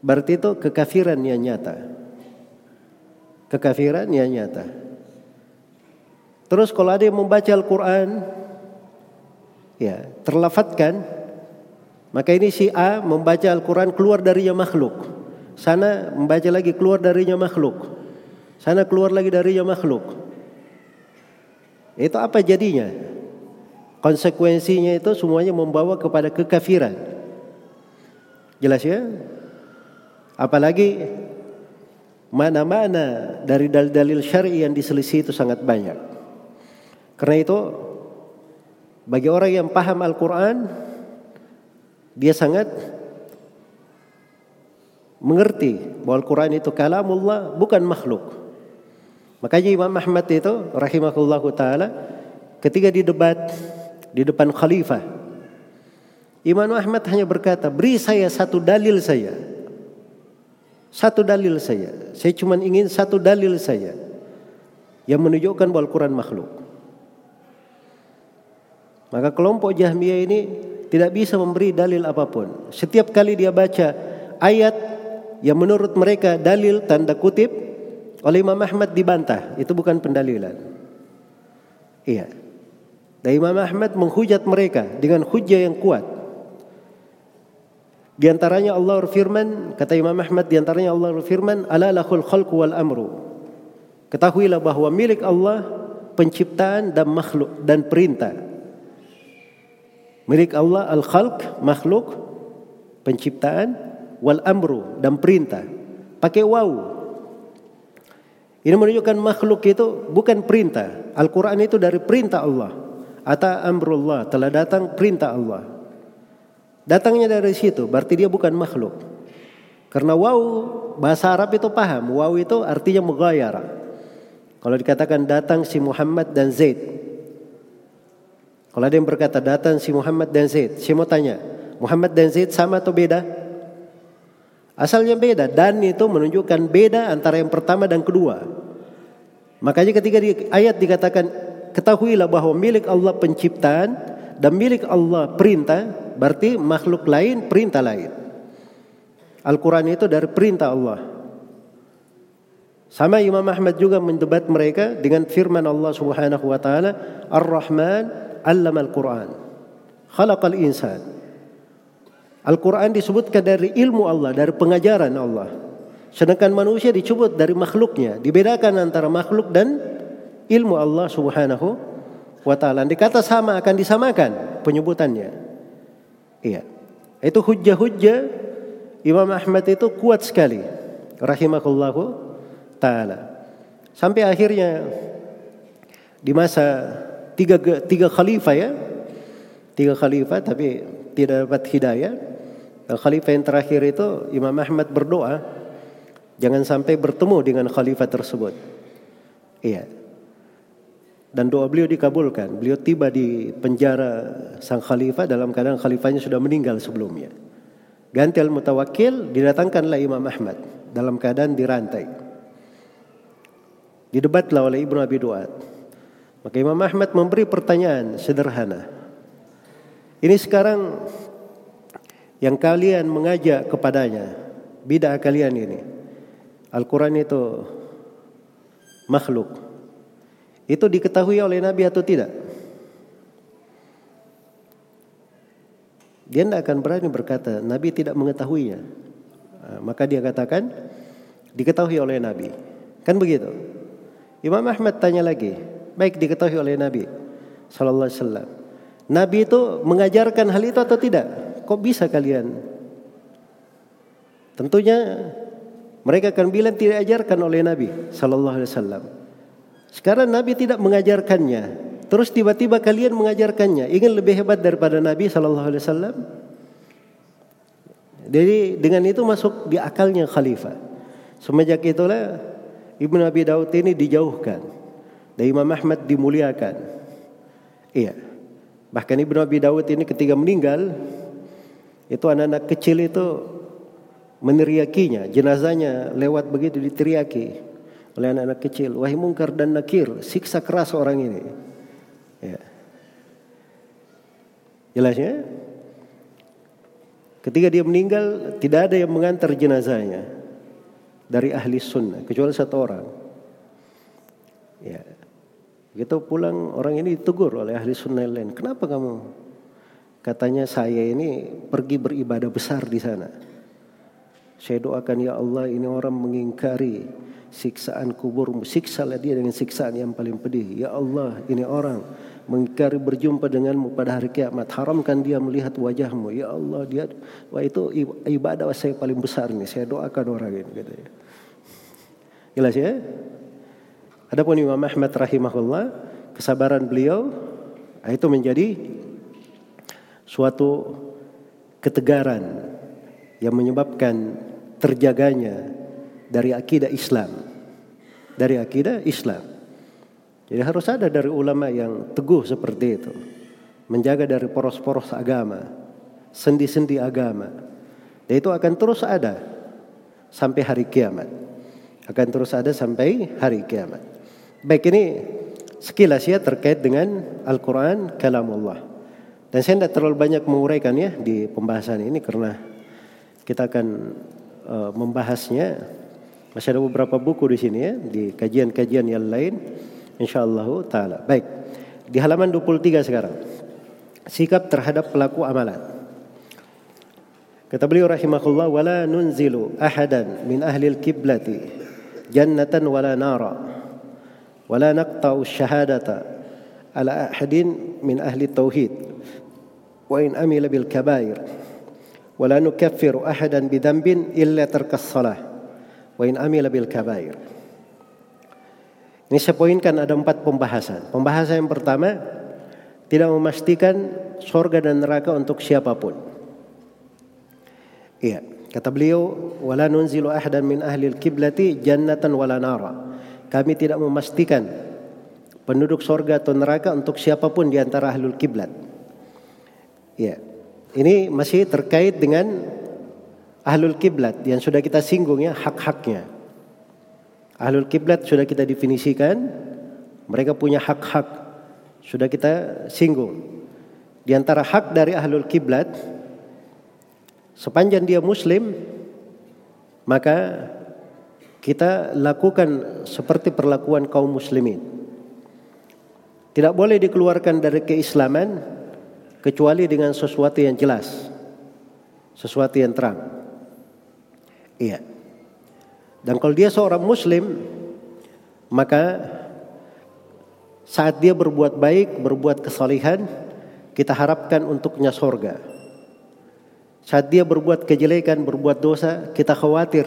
berarti itu kekafiran yang nyata kekafiran yang nyata. Terus kalau ada yang membaca Al-Quran, ya terlafatkan, maka ini si A membaca Al-Quran keluar darinya makhluk. Sana membaca lagi keluar darinya makhluk. Sana keluar lagi darinya makhluk. Itu apa jadinya? Konsekuensinya itu semuanya membawa kepada kekafiran. Jelas ya? Apalagi mana-mana dari dalil-dalil syar'i yang diselisih itu sangat banyak. Karena itu bagi orang yang paham Al-Qur'an dia sangat mengerti bahwa Al-Qur'an itu kalamullah bukan makhluk. Makanya Imam Ahmad itu rahimahullahu taala ketika di debat di depan khalifah Imam Ahmad hanya berkata, "Beri saya satu dalil saya." Satu dalil saya. Saya cuma ingin satu dalil saya yang menunjukkan bahwa Al-Quran makhluk. Maka kelompok Jahmiyah ini tidak bisa memberi dalil apa pun. Setiap kali dia baca ayat yang menurut mereka dalil tanda kutip oleh Imam Ahmad dibantah. Itu bukan pendalilan. Iya. Dan Imam Ahmad menghujat mereka dengan hujah yang kuat. Di antaranya Allah berfirman, kata Imam Ahmad di antaranya Allah berfirman, "Ala lahul khalqu wal amru." Ketahuilah bahwa milik Allah penciptaan dan makhluk dan perintah. Milik Allah al-khalq, makhluk, penciptaan, wal amru dan perintah. Pakai waw. Ini menunjukkan makhluk itu bukan perintah. Al-Quran itu dari perintah Allah. Ata amrullah telah datang perintah Allah. Datangnya dari situ, berarti dia bukan makhluk. Karena waw bahasa Arab itu paham, waw itu artinya mughayar. Kalau dikatakan datang si Muhammad dan Zaid. Kalau ada yang berkata datang si Muhammad dan Zaid, saya mau tanya, Muhammad dan Zaid sama atau beda? Asalnya beda, dan itu menunjukkan beda antara yang pertama dan kedua. Makanya ketika di ayat dikatakan ketahuilah bahwa milik Allah penciptaan dan milik Allah perintah, berarti makhluk lain perintah lain. Al-Quran itu dari perintah Allah. Sama Imam Ahmad juga mendebat mereka dengan firman Allah Subhanahu wa taala, Ar-Rahman 'allama al-Quran. Khalaqal insan. Al-Quran disebutkan dari ilmu Allah, dari pengajaran Allah. Sedangkan manusia disebut dari makhluknya. Dibedakan antara makhluk dan ilmu Allah subhanahu wa taala. Dikata sama akan disamakan penyebutannya. Iya. Itu hujah-hujah Imam Ahmad itu kuat sekali rahimahullahu taala. Sampai akhirnya di masa tiga tiga khalifah ya. Tiga khalifah tapi tidak dapat hidayah. Khalifah yang terakhir itu Imam Ahmad berdoa jangan sampai bertemu dengan khalifah tersebut. Iya. Dan doa beliau dikabulkan. Beliau tiba di penjara sang khalifah dalam keadaan khalifahnya sudah meninggal sebelumnya. Ganti al-mutawakil didatangkanlah Imam Ahmad dalam keadaan dirantai. Didebatlah oleh Ibnu Abi Duat. Maka Imam Ahmad memberi pertanyaan sederhana. Ini sekarang yang kalian mengajak kepadanya, bidah kalian ini. Al-Quran itu makhluk. Itu diketahui oleh Nabi atau tidak? Dia tidak akan berani berkata Nabi tidak mengetahuinya. Nah, maka dia katakan diketahui oleh Nabi. Kan begitu? Imam Ahmad tanya lagi, baik diketahui oleh Nabi sallallahu alaihi wasallam. Nabi itu mengajarkan hal itu atau tidak? Kok bisa kalian Tentunya mereka akan bilang tidak ajarkan oleh Nabi sallallahu alaihi wasallam. Sekarang Nabi tidak mengajarkannya. Terus tiba-tiba kalian mengajarkannya. Ingin lebih hebat daripada Nabi sallallahu alaihi wasallam? Jadi dengan itu masuk di akalnya khalifah. Semenjak itulah Ibnu Abi Daud ini dijauhkan. Dan Imam Ahmad dimuliakan. Iya. Bahkan Ibnu Abi Daud ini ketika meninggal itu anak-anak kecil itu meneriakinya, jenazahnya lewat begitu diteriaki oleh anak-anak kecil. Wahai mungkar dan nakir, siksa keras orang ini. Ya. Jelasnya? Ketika dia meninggal, tidak ada yang mengantar jenazahnya dari ahli sunnah, kecuali satu orang. Ya. Begitu pulang orang ini ditegur oleh ahli sunnah lain. Kenapa kamu? Katanya saya ini pergi beribadah besar di sana. Saya doakan ya Allah ini orang mengingkari siksaan kubur. Siksalah dia dengan siksaan yang paling pedih. Ya Allah ini orang mengingkari berjumpa denganmu pada hari kiamat. Haramkan dia melihat wajahmu. Ya Allah dia wah itu ibadah saya paling besar nih. Saya doakan orang ini. Gitu ya. Jelas ya? Adapun Imam Ahmad rahimahullah kesabaran beliau itu menjadi suatu ketegaran yang menyebabkan terjaganya dari akidah Islam. Dari akidah Islam. Jadi harus ada dari ulama yang teguh seperti itu. Menjaga dari poros-poros agama. Sendi-sendi agama. Dan itu akan terus ada sampai hari kiamat. Akan terus ada sampai hari kiamat. Baik ini sekilas ya terkait dengan Al-Quran kalamullah. Dan saya tidak terlalu banyak menguraikan ya di pembahasan ini karena kita akan uh, membahasnya. Masih ada beberapa buku di sini ya di kajian-kajian yang lain. Insyaallah taala. Baik. Di halaman 23 sekarang. Sikap terhadap pelaku amalan. Kata beliau rahimahullah wala nunzilu ahadan min ahli al-kiblati jannatan wala nara wala naqta'u syahadata ala ahadin min ahli tauhid wa in amila bil kabair ولا نكفر أحدا بذنب إلا ترك الصلاة وإن أمل بالكبائر Ini saya poinkan ada empat pembahasan. Pembahasan yang pertama tidak memastikan sorga dan neraka untuk siapapun. Iya, kata beliau, wala nunzilu ahadan min ahli al-kiblati jannatan wala nara. Kami tidak memastikan penduduk sorga atau neraka untuk siapapun di antara ahlul kiblat. Iya. ini masih terkait dengan ahlul kiblat yang sudah kita singgung ya hak-haknya. Ahlul kiblat sudah kita definisikan, mereka punya hak-hak sudah kita singgung. Di antara hak dari ahlul kiblat sepanjang dia muslim maka kita lakukan seperti perlakuan kaum muslimin. Tidak boleh dikeluarkan dari keislaman kecuali dengan sesuatu yang jelas, sesuatu yang terang. Iya. Dan kalau dia seorang muslim, maka saat dia berbuat baik, berbuat kesalehan, kita harapkan untuknya sorga. Saat dia berbuat kejelekan, berbuat dosa, kita khawatir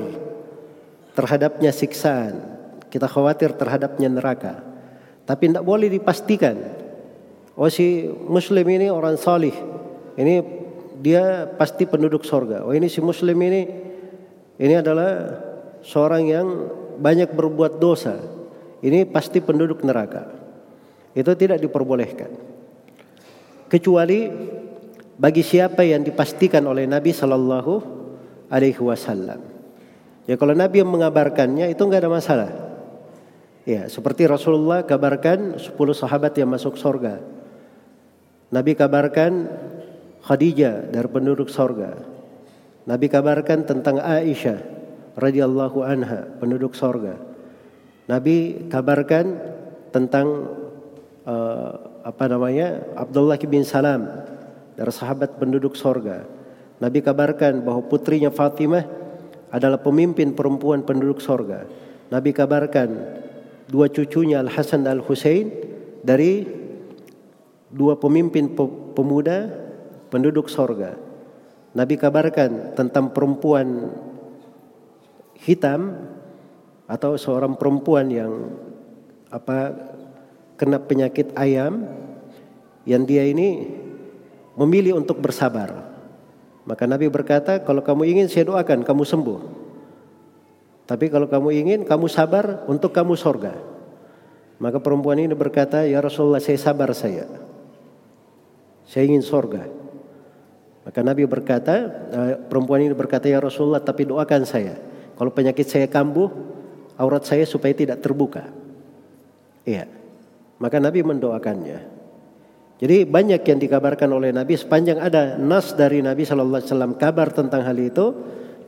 terhadapnya siksaan. Kita khawatir terhadapnya neraka. Tapi tidak boleh dipastikan Oh si muslim ini orang salih. Ini dia pasti penduduk sorga. Oh ini si muslim ini ini adalah seorang yang banyak berbuat dosa. Ini pasti penduduk neraka. Itu tidak diperbolehkan. Kecuali bagi siapa yang dipastikan oleh Nabi Shallallahu Alaihi Wasallam. Ya kalau Nabi yang mengabarkannya itu nggak ada masalah. Ya seperti Rasulullah kabarkan 10 sahabat yang masuk sorga. Nabi kabarkan Khadijah dari penduduk sorga. Nabi kabarkan tentang Aisyah radhiyallahu anha penduduk sorga. Nabi kabarkan tentang uh, apa namanya Abdullah bin Salam dari sahabat penduduk sorga. Nabi kabarkan bahwa putrinya Fatimah adalah pemimpin perempuan penduduk sorga. Nabi kabarkan dua cucunya Al Hasan dan Al Husain dari dua pemimpin pemuda penduduk sorga. Nabi kabarkan tentang perempuan hitam atau seorang perempuan yang apa kena penyakit ayam yang dia ini memilih untuk bersabar. Maka Nabi berkata, kalau kamu ingin saya doakan kamu sembuh. Tapi kalau kamu ingin kamu sabar untuk kamu sorga. Maka perempuan ini berkata, ya Rasulullah saya sabar saya. Saya ingin sorga. Maka Nabi berkata, eh, perempuan ini berkata, ya Rasulullah tapi doakan saya. Kalau penyakit saya kambuh, aurat saya supaya tidak terbuka. Iya. Maka Nabi mendoakannya. Jadi banyak yang dikabarkan oleh Nabi sepanjang ada nas dari Nabi Shallallahu Alaihi Wasallam kabar tentang hal itu,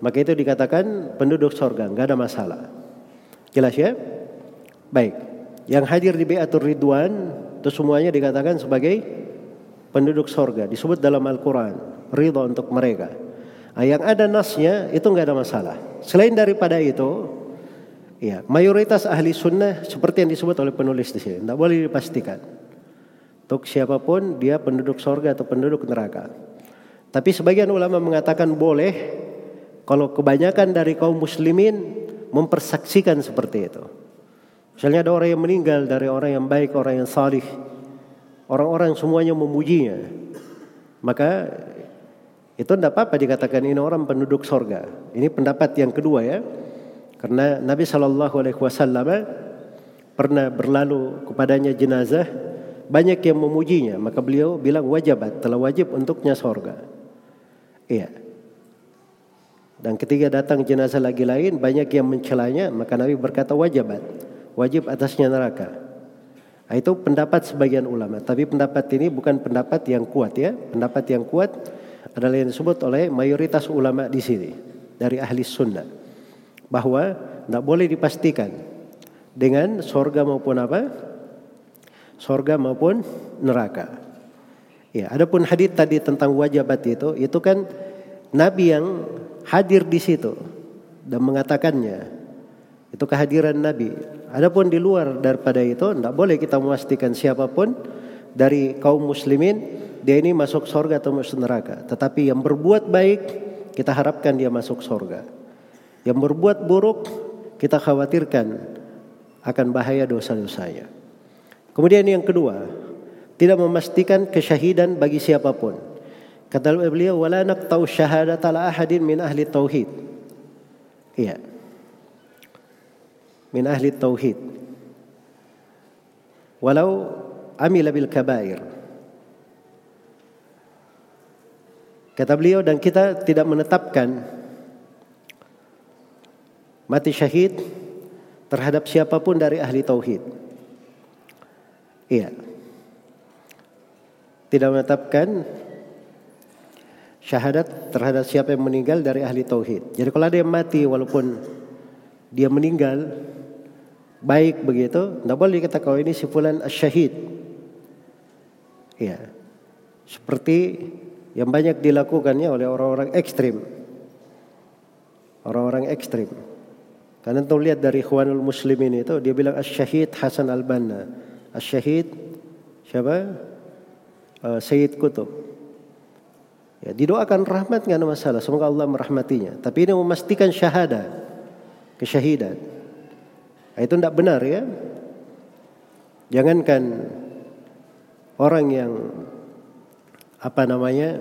maka itu dikatakan penduduk sorga, nggak ada masalah. Jelas ya? Baik. Yang hadir di Beatur Ridwan itu semuanya dikatakan sebagai penduduk sorga. Disebut dalam Al-Quran. Ridho untuk mereka. Nah, yang ada nasnya itu nggak ada masalah. Selain daripada itu, ya mayoritas ahli sunnah seperti yang disebut oleh penulis di sini, tidak boleh dipastikan. Untuk siapa pun dia penduduk sorga atau penduduk neraka. Tapi sebagian ulama mengatakan boleh kalau kebanyakan dari kaum muslimin mempersaksikan seperti itu. Misalnya ada orang yang meninggal dari orang yang baik, orang yang salih. Orang-orang semuanya memujinya. Maka itu tidak apa-apa dikatakan ini orang penduduk sorga. Ini pendapat yang kedua ya. Karena Nabi Shallallahu Alaihi Wasallam pernah berlalu kepadanya jenazah banyak yang memujinya maka beliau bilang wajibat telah wajib untuknya sorga iya dan ketika datang jenazah lagi lain banyak yang mencelanya maka Nabi berkata wajibat wajib atasnya neraka nah, itu pendapat sebagian ulama tapi pendapat ini bukan pendapat yang kuat ya pendapat yang kuat adalah yang disebut oleh mayoritas ulama di sini dari ahli sunnah bahwa tidak boleh dipastikan dengan sorga maupun apa sorga maupun neraka. Ya, adapun hadis tadi tentang wajibat itu, itu kan Nabi yang hadir di situ dan mengatakannya. Itu kehadiran Nabi. Adapun di luar daripada itu, tidak boleh kita memastikan siapa pun dari kaum muslimin dia ini masuk sorga atau masuk neraka. Tetapi yang berbuat baik kita harapkan dia masuk sorga. Yang berbuat buruk kita khawatirkan akan bahaya dosa-dosanya. Kemudian yang kedua, tidak memastikan kesyahidan bagi siapa pun. Kata beliau, "Wala naqtau syahadat ala ahadin min ahli tauhid." Iya. Min ahli tauhid. Walau amila bil kabair. Kata beliau dan kita tidak menetapkan mati syahid terhadap siapa pun dari ahli tauhid. Iya. Tidak menetapkan syahadat terhadap siapa yang meninggal dari ahli tauhid. Jadi kalau ada yang mati walaupun dia meninggal baik begitu, tidak boleh kita kalau ini si fulan syahid. Iya. Seperti yang banyak dilakukannya oleh orang-orang ekstrim. Orang-orang ekstrim. Karena tuh lihat dari Ikhwanul Muslimin itu dia bilang syahid Hasan Al-Banna. Syahid siapa? Uh, Sayyid Kutub. Ya, didoakan rahmat nggak ada masalah. Semoga Allah merahmatinya. Tapi ini memastikan syahada, kesyahidan. Nah, itu tidak benar ya. Jangankan orang yang apa namanya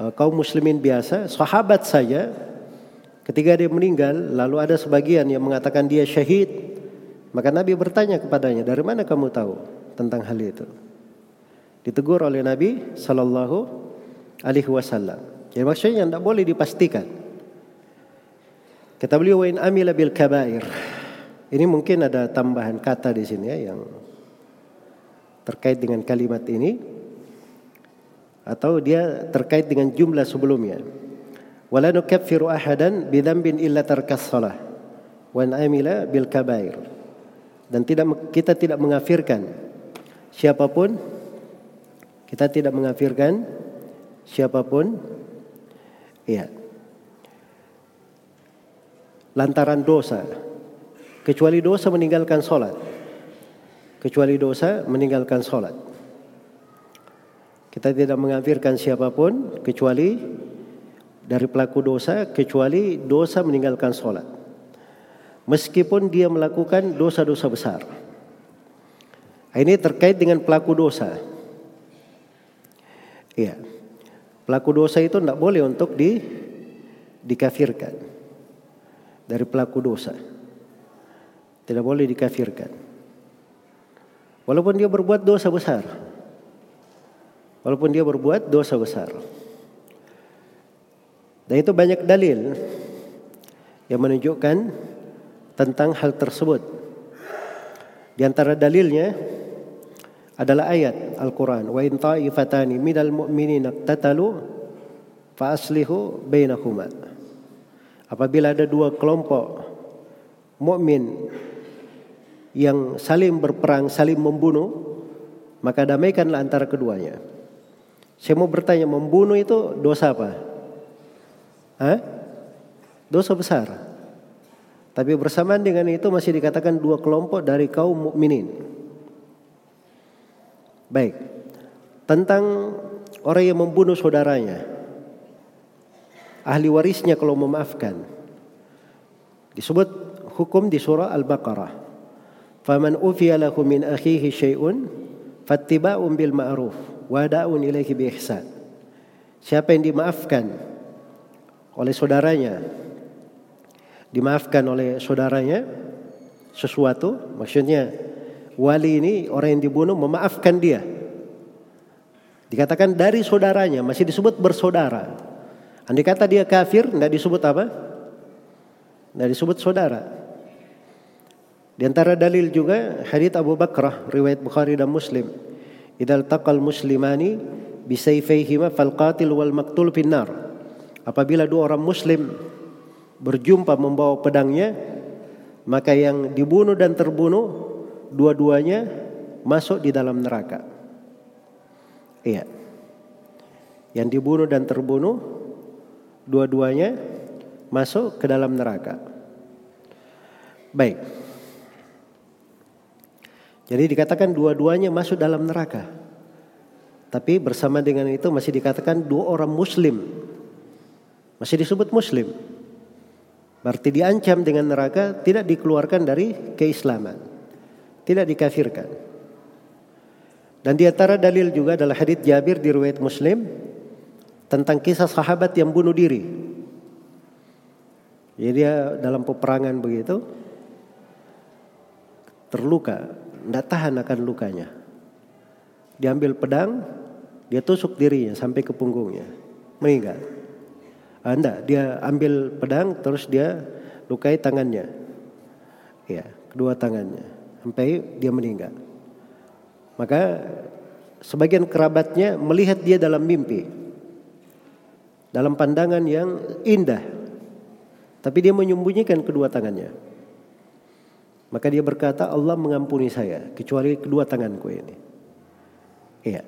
uh, kaum muslimin biasa, sahabat saja ketika dia meninggal lalu ada sebagian yang mengatakan dia syahid maka Nabi bertanya kepadanya, dari mana kamu tahu tentang hal itu? Ditegur oleh Nabi Sallallahu Alaihi Wasallam. Jadi maksudnya tidak boleh dipastikan. Kata beliau, "Wain amila bil kabair." Ini mungkin ada tambahan kata di sini ya yang terkait dengan kalimat ini. Atau dia terkait dengan jumlah sebelumnya. Wala nukaffiru ahadan bidzambin illa tarkas shalah wa amila bil kabair. Dan tidak kita tidak mengafirkan siapa pun. Kita tidak mengafirkan siapa pun. Ya lantaran dosa kecuali dosa meninggalkan sholat kecuali dosa meninggalkan sholat kita tidak mengafirkan siapa pun kecuali dari pelaku dosa kecuali dosa meninggalkan sholat meskipun dia melakukan dosa-dosa besar. Ini terkait dengan pelaku dosa. Iya. Pelaku dosa itu tidak boleh untuk di dikafirkan dari pelaku dosa. Tidak boleh dikafirkan. Walaupun dia berbuat dosa besar. Walaupun dia berbuat dosa besar. Dan itu banyak dalil yang menunjukkan tentang hal tersebut. Di antara dalilnya adalah ayat Al-Quran. Wa in ta'ifatani minal mu'minina tatalu fa aslihu. Apabila ada dua kelompok mukmin yang saling berperang, saling membunuh, maka damaikanlah antara keduanya. Saya mau bertanya, membunuh itu dosa apa? Hah? Dosa besar. Tapi bersamaan dengan itu masih dikatakan dua kelompok dari kaum mukminin. Baik. Tentang orang yang membunuh saudaranya. Ahli warisnya kalau memaafkan. Disebut hukum di surah Al-Baqarah. Faman ufiya lahu min akhihi syai'un fattiba'un bil ma'ruf wa ilaihi bi ihsan. Siapa yang dimaafkan oleh saudaranya dimaafkan oleh saudaranya sesuatu maksudnya wali ini orang yang dibunuh memaafkan dia. Dikatakan dari saudaranya masih disebut bersaudara. Andai kata dia kafir tidak disebut apa? Tidak disebut saudara di antara dalil juga hadits Abu Bakrah riwayat Bukhari dan Muslim idal taqal muslimani bisayfayhima fal qatil wal maqtul finnar Apabila dua orang muslim berjumpa membawa pedangnya, maka yang dibunuh dan terbunuh dua-duanya masuk di dalam neraka. Iya. Yang dibunuh dan terbunuh dua-duanya masuk ke dalam neraka. Baik. Jadi dikatakan dua-duanya masuk dalam neraka. Tapi bersama dengan itu masih dikatakan dua orang muslim masih disebut muslim. Berarti diancam dengan neraka tidak dikeluarkan dari keislaman. Tidak dikafirkan. Dan di antara dalil juga adalah hadits Jabir di riwayat Muslim tentang kisah sahabat yang bunuh diri. Jadi dia dalam peperangan begitu terluka, tidak tahan akan lukanya. Diambil pedang, dia tusuk dirinya sampai ke punggungnya, meninggal. Anda dia ambil pedang terus dia lukai tangannya. Ya, kedua tangannya sampai dia meninggal. Maka sebagian kerabatnya melihat dia dalam mimpi. Dalam pandangan yang indah. Tapi dia menyembunyikan kedua tangannya. Maka dia berkata, Allah mengampuni saya kecuali kedua tanganku ini. Iya.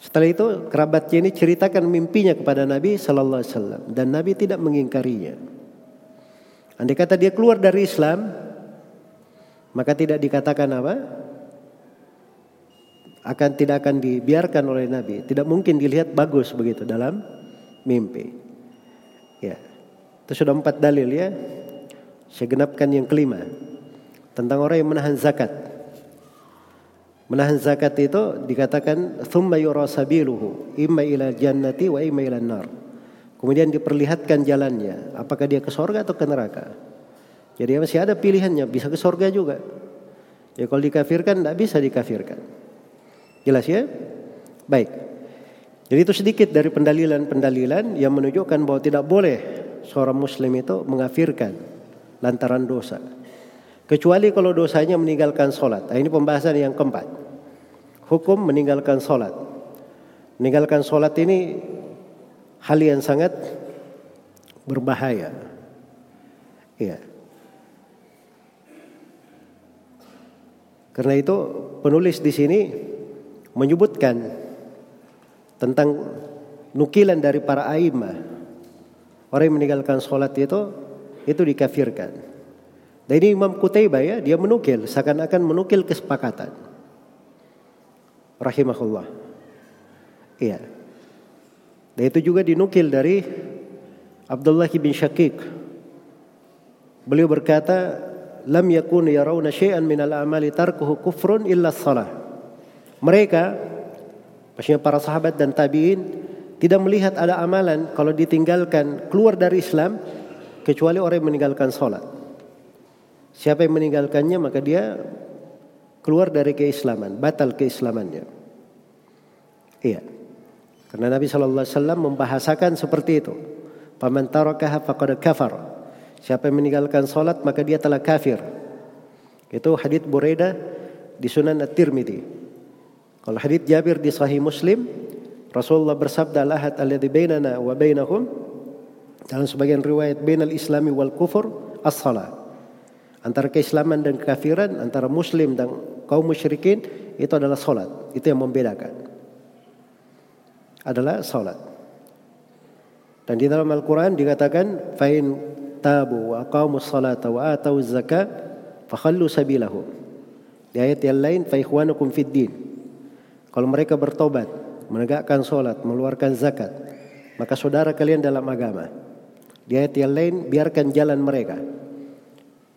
Setelah itu kerabatnya ini ceritakan mimpinya kepada Nabi Sallallahu Alaihi Wasallam dan Nabi tidak mengingkarinya. Andai kata dia keluar dari Islam, maka tidak dikatakan apa? Akan tidak akan dibiarkan oleh Nabi. Tidak mungkin dilihat bagus begitu dalam mimpi. Ya, itu sudah empat dalil ya. Saya genapkan yang kelima tentang orang yang menahan zakat. Menahan zakat itu dikatakan thumma yura sabiluhu imma ila jannati wa imma ila nar. Kemudian diperlihatkan jalannya, apakah dia ke surga atau ke neraka. Jadi masih ada pilihannya, bisa ke surga juga. Ya kalau dikafirkan tidak bisa dikafirkan. Jelas ya? Baik. Jadi itu sedikit dari pendalilan-pendalilan yang menunjukkan bahwa tidak boleh seorang muslim itu mengafirkan lantaran dosa. Kecuali kalau dosanya meninggalkan sholat. Nah, ini pembahasan yang keempat. Hukum meninggalkan sholat. Meninggalkan sholat ini hal yang sangat berbahaya. Iya. Karena itu penulis di sini menyebutkan tentang nukilan dari para aima. Orang yang meninggalkan sholat itu itu dikafirkan. Dan ini Imam Qutaibah ya, dia menukil, seakan-akan menukil kesepakatan. Rahimahullah. Iya. Dan itu juga dinukil dari Abdullah bin Syakik. Beliau berkata, "Lam yakun yarawna syai'an min al-amali tarkuhu kufrun illa salah." Mereka, maksudnya para sahabat dan tabi'in, tidak melihat ada amalan kalau ditinggalkan keluar dari Islam kecuali orang yang meninggalkan salat. Siapa yang meninggalkannya maka dia keluar dari keislaman, batal keislamannya. Iya. Karena Nabi sallallahu alaihi wasallam membahasakan seperti itu. Faman tarakaha faqad kafar. Siapa yang meninggalkan salat maka dia telah kafir. Itu hadits Buraidah di Sunan At-Tirmidzi. Kalau hadits Jabir di Sahih Muslim, Rasulullah bersabda lahad alladhi bainana wa bainahum dalam sebagian riwayat bainal islami wal kufur as-salat. Antara keislaman dan kekafiran, antara muslim dan kaum musyrikin itu adalah salat. Itu yang membedakan. Adalah salat. Dan di dalam Al-Qur'an dikatakan fa'in tabu wa aqamus salata wa atau zakat fakhallu sabilahum. Di ayat yang lain fa ikhwanukum fid din. Kalau mereka bertobat, menegakkan salat, mengeluarkan zakat, maka saudara kalian dalam agama. Di ayat yang lain biarkan jalan mereka.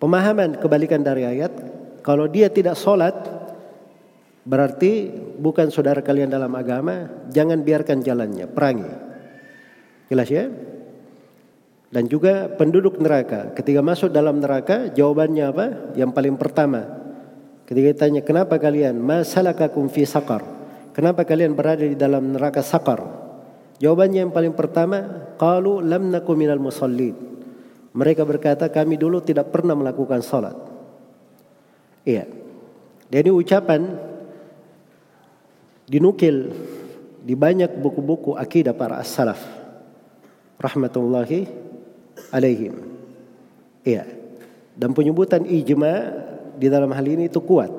Pemahaman kebalikan dari ayat, kalau dia tidak sholat, berarti bukan saudara kalian dalam agama, jangan biarkan jalannya, perangi. Jelas ya? Dan juga penduduk neraka, ketika masuk dalam neraka, jawabannya apa? Yang paling pertama, ketika ditanya, kenapa kalian, masalakakum fi sakar? Kenapa kalian berada di dalam neraka sakar? Jawabannya yang paling pertama, qalu lam nakum minal. Mereka berkata kami dulu tidak pernah melakukan salat. Iya. Jadi ucapan dinukil di banyak buku-buku akidah para as-salaf rahmatullahi alaihim. Iya. Dan penyebutan ijma di dalam hal ini itu kuat.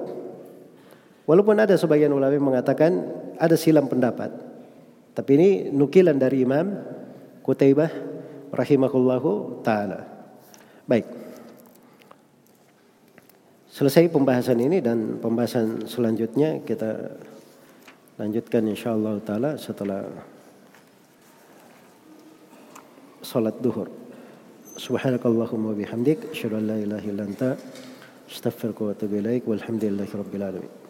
Walaupun ada sebagian ulama mengatakan ada silam pendapat. Tapi ini nukilan dari Imam Kutaibah rahimahullahu taala. Baik. Selesai pembahasan ini dan pembahasan selanjutnya kita lanjutkan insyaallah taala setelah salat duhur. Subhanakallahumma bihamdik asyhadu an la ilaha illa anta walhamdulillahi rabbil alamin.